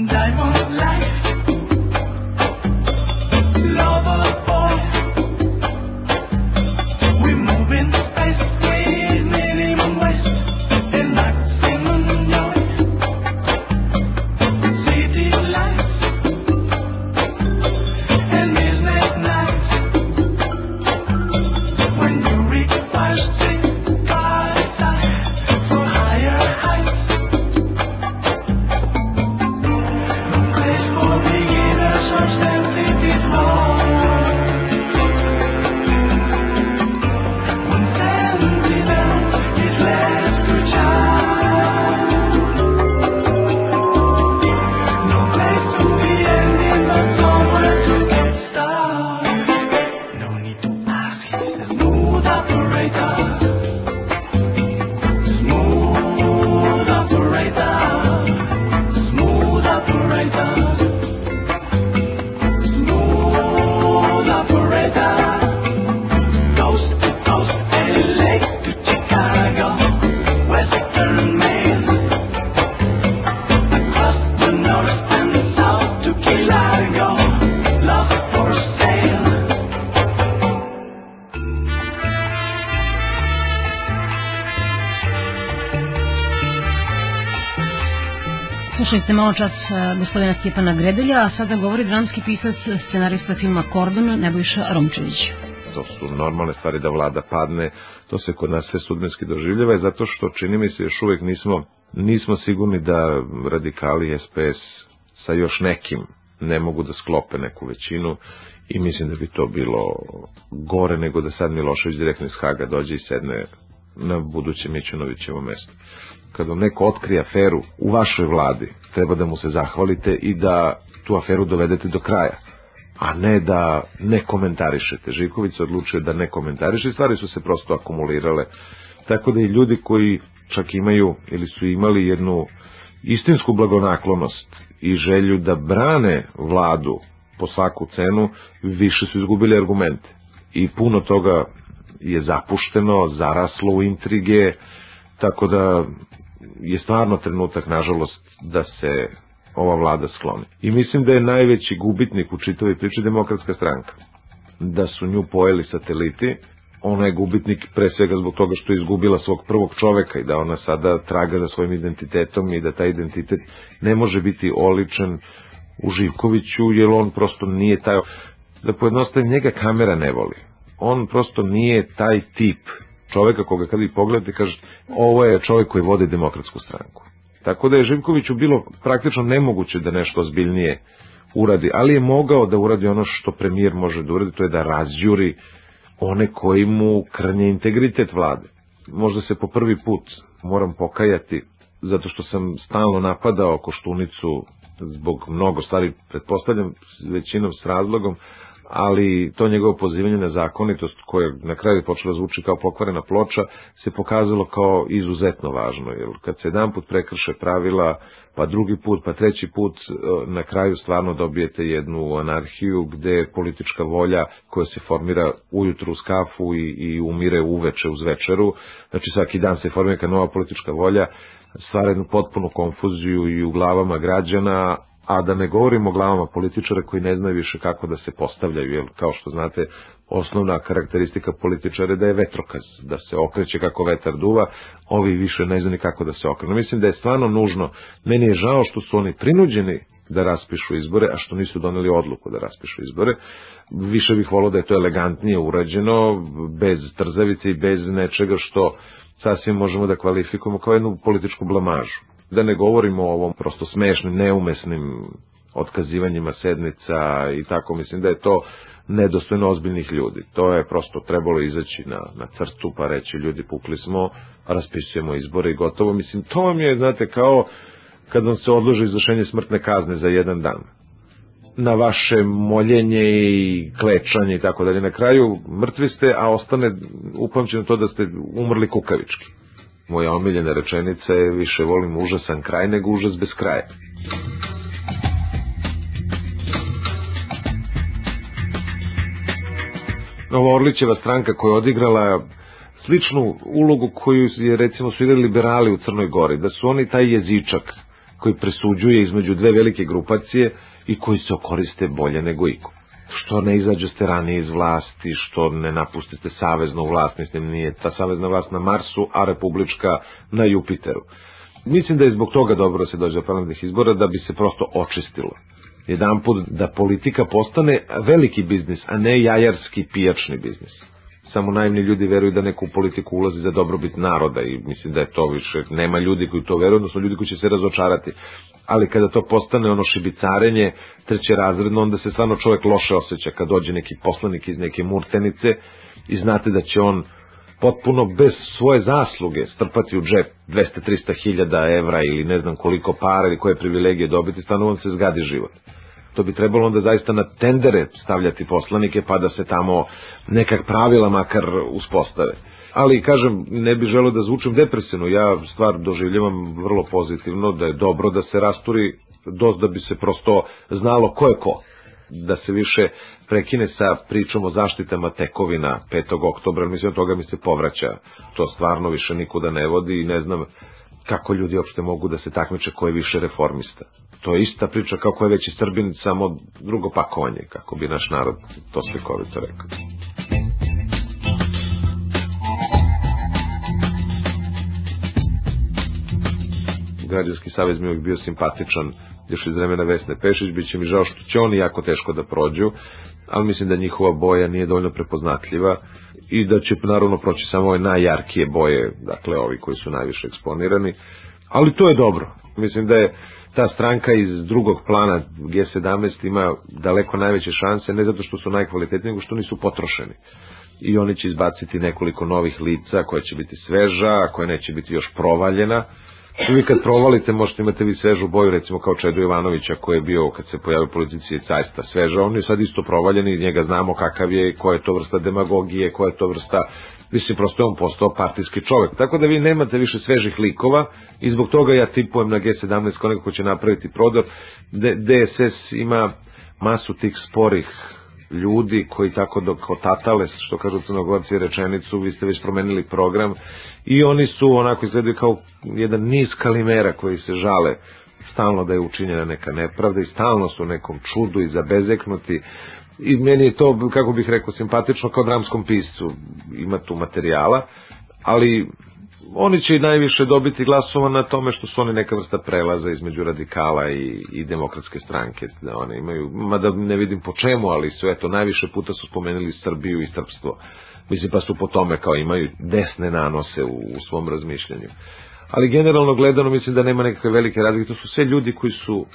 Malo čas gospodina Stjepana Gredelja, a sada govori dramski pisac, scenarista filma Kordon, Nebojša Romčević. To su normalne stvari da vlada padne, to se kod nas sve sudbinski doživljava, zato što čini mi se još uvek nismo, nismo sigurni da radikali SPS sa još nekim ne mogu da sklope neku većinu i mislim da bi to bilo gore nego da sad Milošević direktno iz Haga dođe i sedne na budućem Mićunovićevom mestu kad vam neko otkrije aferu u vašoj vladi, treba da mu se zahvalite i da tu aferu dovedete do kraja, a ne da ne komentarišete. Živković se odlučio da ne komentariše, stvari su se prosto akumulirale, tako da i ljudi koji čak imaju ili su imali jednu istinsku blagonaklonost i želju da brane vladu po svaku cenu, više su izgubili argumente. I puno toga je zapušteno, zaraslo u intrige, tako da je stvarno trenutak, nažalost, da se ova vlada skloni. I mislim da je najveći gubitnik u čitavoj priči demokratska stranka. Da su nju pojeli sateliti, ona je gubitnik pre svega zbog toga što je izgubila svog prvog čoveka i da ona sada traga za svojim identitetom i da taj identitet ne može biti oličen u Živkoviću, jer on prosto nije taj... Da pojednostavim, njega kamera ne voli. On prosto nije taj tip čoveka koga kad vi pogledate kažete ovo je čovek koji vodi demokratsku stranku. Tako da je Živkoviću bilo praktično nemoguće da nešto ozbiljnije uradi, ali je mogao da uradi ono što premijer može da uradi, to je da razjuri one koji mu krnje integritet vlade. Možda se po prvi put moram pokajati, zato što sam stalno napadao Koštunicu zbog mnogo stvari, pretpostavljam većinom s razlogom, ali to njegovo pozivanje na zakonitost koje na kraju počela zvuči kao pokvarena ploča se pokazalo kao izuzetno važno jer kad se jedan put prekrše pravila pa drugi put pa treći put e, na kraju stvarno dobijete jednu anarhiju gde politička volja koja se formira ujutru uz kafu i, i umire uveče uz večeru. Znači svaki dan se formira nova politička volja stvara jednu potpunu konfuziju i u glavama građana a da ne govorimo o glavama političara koji ne znaju više kako da se postavljaju, jer kao što znate, osnovna karakteristika političara je da je vetrokaz, da se okreće kako vetar duva, ovi više ne znaju kako da se okrenu. Mislim da je stvarno nužno, meni je žao što su oni prinuđeni da raspišu izbore, a što nisu doneli odluku da raspišu izbore. Više bih volao da je to elegantnije urađeno, bez trzavice i bez nečega što sasvim možemo da kvalifikujemo kao jednu političku blamažu. Da ne govorimo o ovom prosto smešnim, neumesnim otkazivanjima sednica i tako, mislim da je to nedostojno ozbiljnih ljudi. To je prosto trebalo izaći na, na crtu pa reći ljudi pukli smo, raspisujemo izbore i gotovo. Mislim, to vam je, znate, kao kad vam se odloži izvršenje smrtne kazne za jedan dan na vaše moljenje i klečanje i tako dalje. Na kraju mrtvi ste, a ostane upamćeno to da ste umrli kukavički. Moja omiljena rečenica je više volim užasan kraj nego užas bez kraja. Ova Orlićeva stranka koja je odigrala sličnu ulogu koju je recimo su igrali liberali u Crnoj Gori, da su oni taj jezičak koji presuđuje između dve velike grupacije i koji se koriste bolje nego iko. Što ne izađete ranije iz vlasti, što ne napustite saveznu vlast, mislim nije ta savezna vlast na Marsu, a republička na Jupiteru. Mislim da je zbog toga dobro da se dođe do parlamentarnih izbora, da bi se prosto očistilo. Jedan put da politika postane veliki biznis, a ne jajarski pijačni biznis. Samo naivni ljudi veruju da neku politiku ulazi za dobrobit naroda i mislim da je to više, nema ljudi koji to veruju, odnosno ljudi koji će se razočarati ali kada to postane ono šibicarenje treće razredno, onda se stvarno čovjek loše osjeća kad dođe neki poslanik iz neke murtenice i znate da će on potpuno bez svoje zasluge strpati u džep 200-300 hiljada evra ili ne znam koliko para ili koje privilegije dobiti, stvarno on se zgadi život. To bi trebalo onda zaista na tendere stavljati poslanike pa da se tamo nekak pravila makar uspostave ali kažem, ne bih želeo da zvučem depresivno, ja stvar doživljavam vrlo pozitivno, da je dobro da se rasturi dost da bi se prosto znalo ko je ko, da se više prekine sa pričom o zaštitama tekovina 5. oktobra, mislim od toga mi se povraća, to stvarno više nikuda ne vodi i ne znam kako ljudi uopšte mogu da se takmiče ko je više reformista. To je ista priča kao ko je veći Srbin, samo drugo pakovanje, kako bi naš narod to slikovito rekao. Građanski savez mi uvijek bio simpatičan još iz vremena Vesne Pešić, bit će mi žao što će oni jako teško da prođu, ali mislim da njihova boja nije dovoljno prepoznatljiva i da će naravno proći samo ove najjarkije boje, dakle ovi koji su najviše eksponirani, ali to je dobro. Mislim da je ta stranka iz drugog plana G17 ima daleko najveće šanse, ne zato što su najkvalitetniji, nego što nisu potrošeni. I oni će izbaciti nekoliko novih lica koja će biti sveža, koja neće biti još provaljena, vi kad provalite možete imate vi svežu boju, recimo kao Čedo Ivanovića koji je bio kad se pojavio politici cajsta sveža, on je sad isto provaljen i njega znamo kakav je, koja je to vrsta demagogije, koja je to vrsta mislim prosto je on postao partijski čovek. Tako da vi nemate više svežih likova i zbog toga ja tipujem na G17 ko neko ko će napraviti prodor. DSS ima masu tih sporih ljudi koji tako dok otatale, što kažu crnogorci rečenicu, vi ste već promenili program i oni su onako izgledaju kao jedan niz kalimera koji se žale stalno da je učinjena neka nepravda i stalno su u nekom čudu i zabezeknuti i meni je to, kako bih rekao, simpatično kao dramskom piscu ima tu materijala, ali oni će i najviše dobiti glasova na tome što su oni neka vrsta prelaza između radikala i, i demokratske stranke. Da one imaju, mada ne vidim po čemu, ali su eto, najviše puta su spomenuli Srbiju i Srpstvo. Mislim pa su po tome kao imaju desne nanose u, u svom razmišljanju. Ali generalno gledano mislim da nema nekakve velike razlike. To su sve ljudi koji su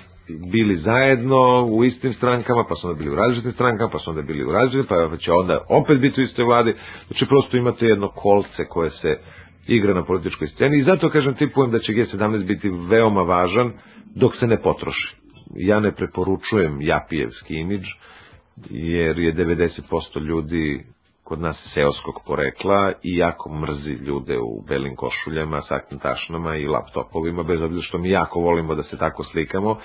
bili zajedno u istim strankama, pa su onda bili u različitim strankama, pa su onda bili u različitim, pa će onda opet biti u istoj vladi. Znači prosto imate jedno kolce koje se igra na političkoj sceni i zato kažem tipujem da će G17 biti veoma važan dok se ne potroši. Ja ne preporučujem japijevski imidž jer je 90% ljudi kod nas seoskog porekla i jako mrzi ljude u belim košuljama, saknim tašnama i laptopovima, bez obzira što mi jako volimo da se tako slikamo,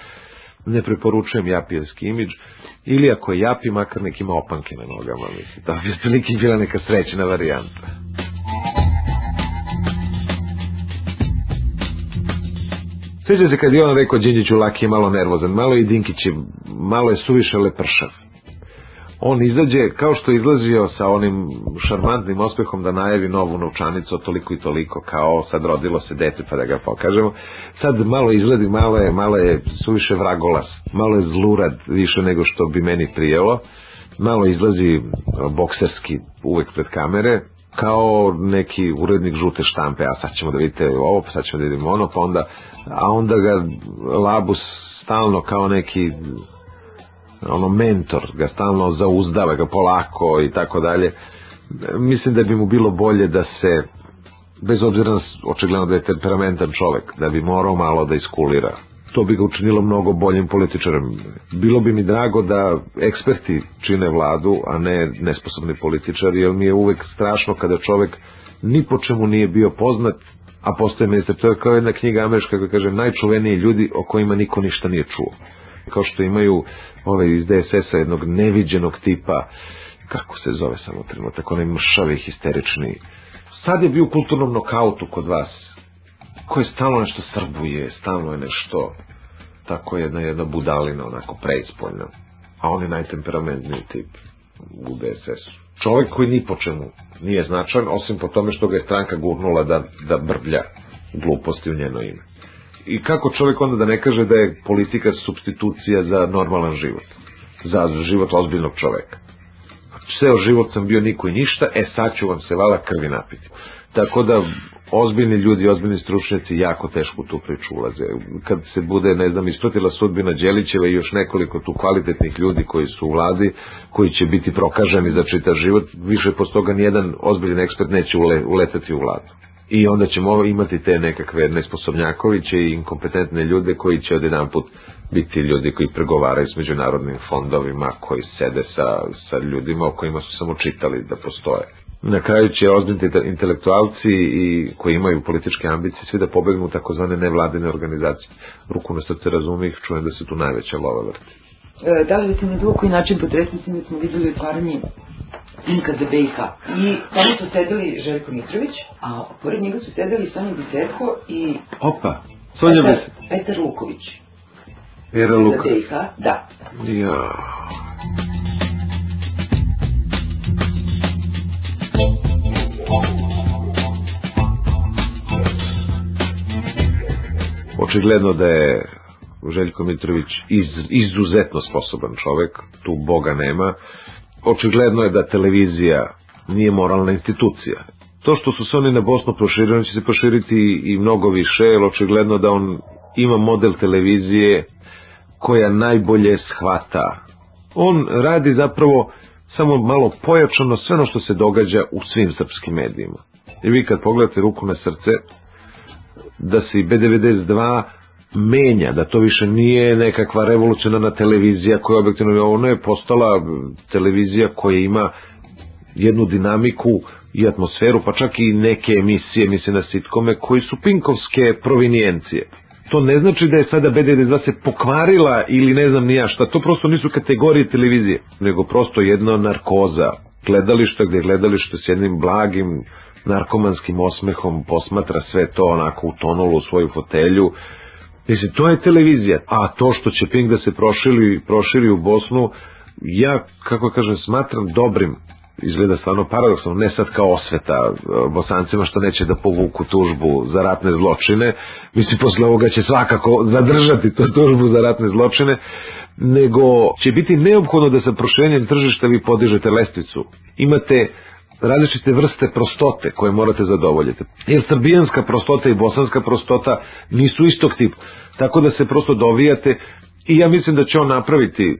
ne preporučujem japijevski imidž, ili ako je japi, makar nek ima opanke na nogama, mislim. Da bi otprilike bila neka srećna varijanta. Sveđa se kad je on rekao Đinđiću Laki je malo nervozan, malo i Dinkić je, malo je suviše lepršav. On izađe kao što izlazio sa onim šarmantnim ospehom da najavi novu novčanicu toliko i toliko kao sad rodilo se dete pa da ga pokažemo. Sad malo izgledi, malo je, malo je suviše vragolas, malo je zlurad više nego što bi meni prijelo. Malo izlazi bokserski uvek pred kamere, kao neki urednik žute štampe, a sad ćemo da vidite ovo, pa sad ćemo da vidimo ono, pa onda, a onda ga Labus stalno kao neki ono mentor, ga stalno zauzdava ga polako i tako dalje. Mislim da bi mu bilo bolje da se bez obzira na očigledno da je temperamentan čovek, da bi morao malo da iskulira. To bi ga učinilo mnogo boljim političarem. Bilo bi mi drago da eksperti čine vladu, a ne nesposobni političari, jer mi je uvek strašno kada čovek ni po čemu nije bio poznat, a postoje ministar. To je kao jedna knjiga američka koja kaže najčuveniji ljudi o kojima niko ništa nije čuo. Kao što imaju ove iz DSS-a jednog neviđenog tipa, kako se zove samo trenutak, onaj mršavi, histerični. Sad je bio u kulturnom nokautu kod vas, koji stalno nešto srbuje, stalno je nešto, tako jedna, jedna budalina, onako preispoljna. A on je najtemperamentniji tip u DSS-u. Čovjek koji ni po čemu nije značan, osim po tome što ga je stranka gurnula da, da brblja gluposti u njeno ime. I kako čovjek onda da ne kaže da je politika substitucija za normalan život, za život ozbiljnog čoveka. Ceo život sam bio niko i ništa, e sad ću vam se vala krvi napiti. Tako da ozbiljni ljudi, ozbiljni stručnjaci jako teško tu priču ulaze. Kad se bude, ne znam, ispratila sudbina Đelićeva i još nekoliko tu kvalitetnih ljudi koji su u vladi, koji će biti prokaženi za čitav život, više posto toga nijedan ozbiljen ekspert neće ule, uletati u vladu. I onda ćemo imati te nekakve nesposobnjakoviće i inkompetentne ljude koji će od jedan put biti ljudi koji pregovaraju s međunarodnim fondovima, koji sede sa, sa ljudima o kojima su samo čitali da postoje na kraju će ozbiljni intelektualci i koji imaju političke ambicije svi da pobegnu u takozvane nevladine organizacije. Ruku na srce razumi ih, čujem da se tu najveća lova vrti. E, da li ste na bilo koji način potresni da smo videli otvaranje BiH i tamo su sedeli Željko Mitrović, a pored njega su sedeli Sonja Biserko i Opa, Sonja Petar, Petar Luković. Era Luka. BiH, da. Ja. Očigledno da je Željko Mitrović iz, izuzetno sposoban čovek, tu Boga nema. Očigledno je da televizija nije moralna institucija. To što su se oni na Bosnu proširili, će se proširiti i mnogo više, jer očigledno da on ima model televizije koja najbolje shvata. On radi zapravo samo malo pojačano sve ono što se događa u svim srpskim medijima. I vi kad pogledate ruku na srce, da se i B92 menja, da to više nije nekakva revolucionarna televizija koja objektivno ono je postala televizija koja ima jednu dinamiku i atmosferu, pa čak i neke emisije, misle na sitkome, koji su pinkovske provinijencije. To ne znači da je sada B92 se pokvarila ili ne znam nija šta, to prosto nisu kategorije televizije, nego prosto jedna narkoza, gledališta gde gledalište s jednim blagim narkomanskim osmehom posmatra sve to onako utonulo u svoju fotelju. Mislim, to je televizija. A to što će Pink da se proširi, proširi u Bosnu, ja, kako kažem, smatram dobrim izgleda stvarno paradoksalno, ne sad kao osveta e, bosancima što neće da povuku tužbu za ratne zločine, mislim posle ovoga će svakako zadržati tu tužbu za ratne zločine, nego će biti neophodno da sa proširenjem tržišta vi podižete lestvicu. Imate različite vrste prostote koje morate zadovoljiti. Jer srbijanska prostota i bosanska prostota nisu istog tipa. Tako da se prosto dovijate i ja mislim da će on napraviti,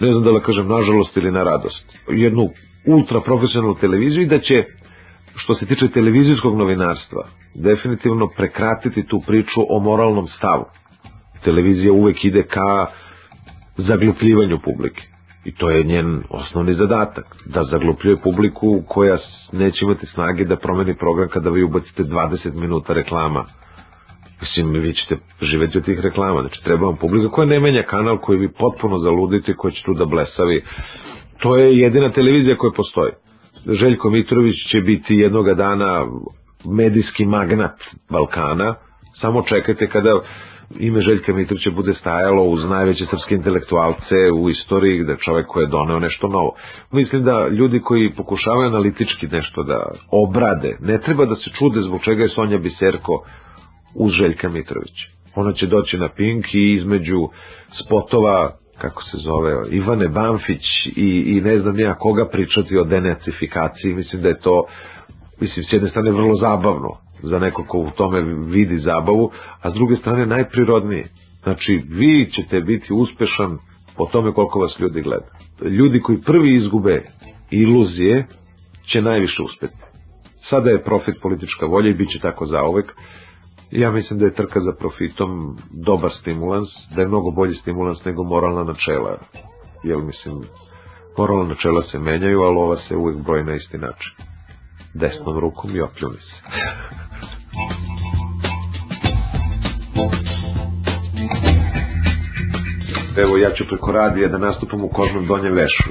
ne znam da li kažem nažalost ili na radost, jednu ultra profesionalnu televiziju i da će, što se tiče televizijskog novinarstva, definitivno prekratiti tu priču o moralnom stavu. Televizija uvek ide ka zaglupljivanju publike. I to je njen osnovni zadatak, da zaglupljuje publiku koja neće imati snage da promeni program kada vi ubacite 20 minuta reklama. Mislim, vi ćete živeti od tih reklama. Znači, treba vam publika koja ne menja kanal koji vi potpuno zaludite, koji će tu da blesavi. To je jedina televizija koja postoji. Željko Mitrović će biti jednoga dana medijski magnat Balkana. Samo čekajte kada ime Željka Mitrovića bude stajalo uz najveće srpske intelektualce u istoriji, da čovek koji je doneo nešto novo. Mislim da ljudi koji pokušavaju analitički nešto da obrade, ne treba da se čude zbog čega je Sonja Biserko uz Željka Mitrovića. Ona će doći na Pink i između spotova kako se zove, Ivane Banfić i, i ne znam ja koga pričati o denacifikaciji, mislim da je to mislim, s jedne strane vrlo zabavno za neko ko u tome vidi zabavu, a s druge strane najprirodnije. Znači, vi ćete biti uspešan po tome koliko vas ljudi gleda. Ljudi koji prvi izgube iluzije će najviše uspeti. Sada je profit politička volja i bit će tako zaovek. Ja mislim da je trka za profitom dobar stimulans, da je mnogo bolji stimulans nego moralna načela. Jer mislim, moralna načela se menjaju, ali ova se uvek broji na isti način. Desnom rukom i opljuni se. Evo, ja ću preko radija da nastupam u kožnom donjem vešu.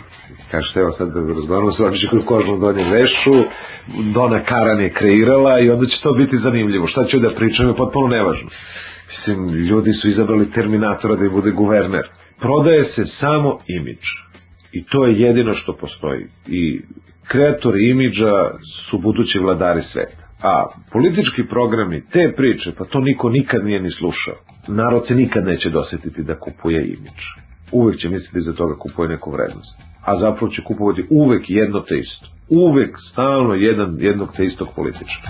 Kažete, evo sad da razgovaramo se Očiću u kožnom donjem vešu, Dona Karan je kreirala i onda će to biti zanimljivo. Šta ću da pričam je potpuno nevažno. Mislim, ljudi su izabrali Terminatora da je bude guverner. Prodaje se samo imidž. I to je jedino što postoji. I kreatori imidža su budući vladari sveta. A politički programi, te priče, pa to niko nikad nije ni slušao. Narod se nikad neće dosetiti da kupuje imidž. Uvek će misliti za toga kupuje neku vrednost. A zapravo će kupovati uvek jedno te isto. Uvek, stalno jedan, jednog te istog politička.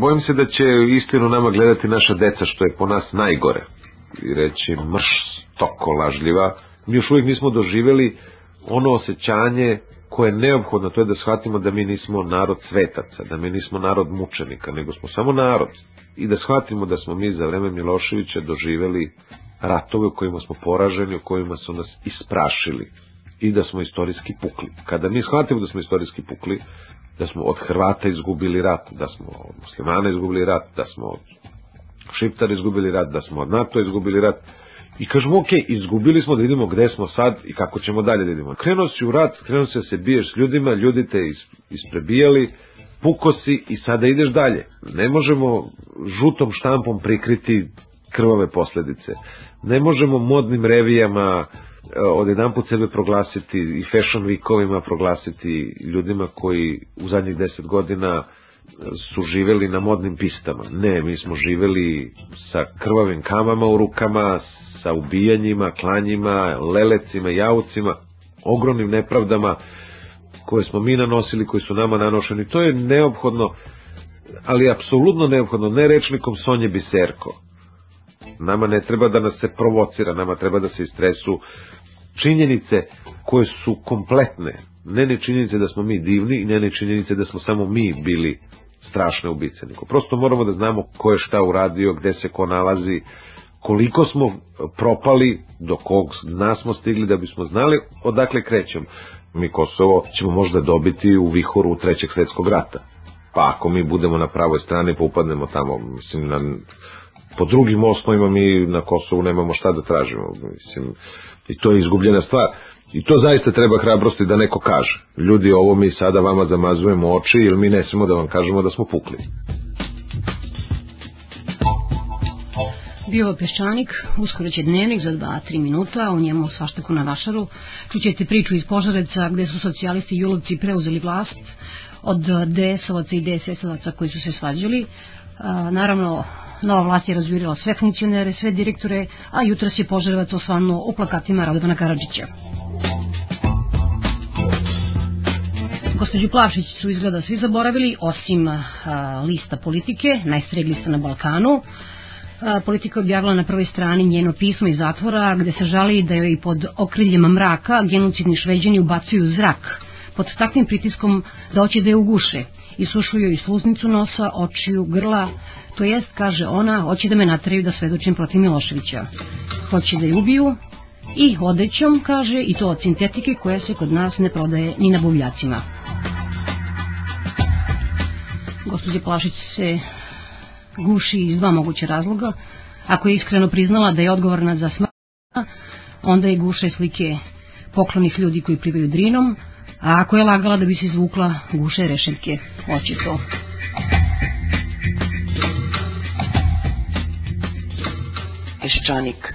Bojim se da će istinu nama gledati naša deca, što je po nas najgore. I reći mrš stoko lažljiva. Mi još uvijek nismo doživeli ono osjećanje koje je neophodno, to je da shvatimo da mi nismo narod svetaca, da mi nismo narod mučenika, nego smo samo narod. I da shvatimo da smo mi za vreme Miloševića doživeli ratove u kojima smo poraženi, u kojima su nas isprašili i da smo istorijski pukli. Kada mi shvatimo da smo istorijski pukli, da smo od Hrvata izgubili rat, da smo od muslimana izgubili rat, da smo od Šiptara izgubili rat, da smo od NATO izgubili rat, i kažemo, ok, izgubili smo da vidimo gde smo sad i kako ćemo dalje da vidimo. Krenuo si u rat, krenuo si da se biješ s ljudima, ljudi te isprebijali, puko si i sada ideš dalje. Ne možemo žutom štampom prikriti krvave posledice. Ne možemo modnim revijama e, od jedan put sebe proglasiti i fashion weekovima proglasiti ljudima koji u zadnjih deset godina su živeli na modnim pistama. Ne, mi smo živeli sa krvavim kamama u rukama, sa ubijanjima, klanjima, lelecima, jaucima, ogromnim nepravdama koje smo mi nanosili, koji su nama nanošeni. To je neophodno, ali apsolutno neophodno, ne rečnikom Sonje Biserko. Nama ne treba da nas se provocira, nama treba da se istresu činjenice koje su kompletne. Ne ne činjenice da smo mi divni i ne ne činjenice da smo samo mi bili strašne ubice. Prosto moramo da znamo ko je šta uradio, gde se ko nalazi, koliko smo propali, do kog nas smo stigli da bismo znali odakle krećemo. Mi Kosovo ćemo možda dobiti u vihoru trećeg svetskog rata. Pa ako mi budemo na pravoj strani pa upadnemo tamo, mislim, na, po drugim osnovima mi na Kosovu nemamo šta da tražimo. Mislim, I to je izgubljena stvar. I to zaista treba hrabrosti da neko kaže. Ljudi, ovo mi sada vama zamazujemo oči, ili mi ne smemo da vam kažemo da smo pukli. Bio je Peščanik, uskoro će dnevnik za 2-3 minuta, u njemu svaštako na vašaru. Čućete priču iz Požareca gde su socijalisti i julovci preuzeli vlast od DS-ovaca i DSS-ovaca koji su se svađali. Naravno, nova vlast je razvirila sve funkcionere, sve direktore, a jutra se Požarevac osvanuo u plakatima Radovana Karadžića. Gospođu Plavšić su izgleda svi zaboravili, osim a, lista politike, najstreglista na Balkanu, politika objavila na prvoj strani njeno pismo iz zatvora gde se žali da joj pod okriljem mraka genocidni šveđani ubacuju zrak pod takvim pritiskom da hoće da je uguše i sušuju i sluznicu nosa, očiju, grla, to jest, kaže ona, hoće da me natraju da svedočim protiv Miloševića. Hoće da je ubiju i odećom, kaže, i to od sintetike koja se kod nas ne prodaje ni na buvljacima. Gospodin Plašić se guši iz dva moguća razloga. Ako je iskreno priznala da je odgovorna za smrt, onda je guše slike poklonih ljudi koji plivaju drinom, a ako je lagala da bi se izvukla guše rešetke, oči to. Peščanik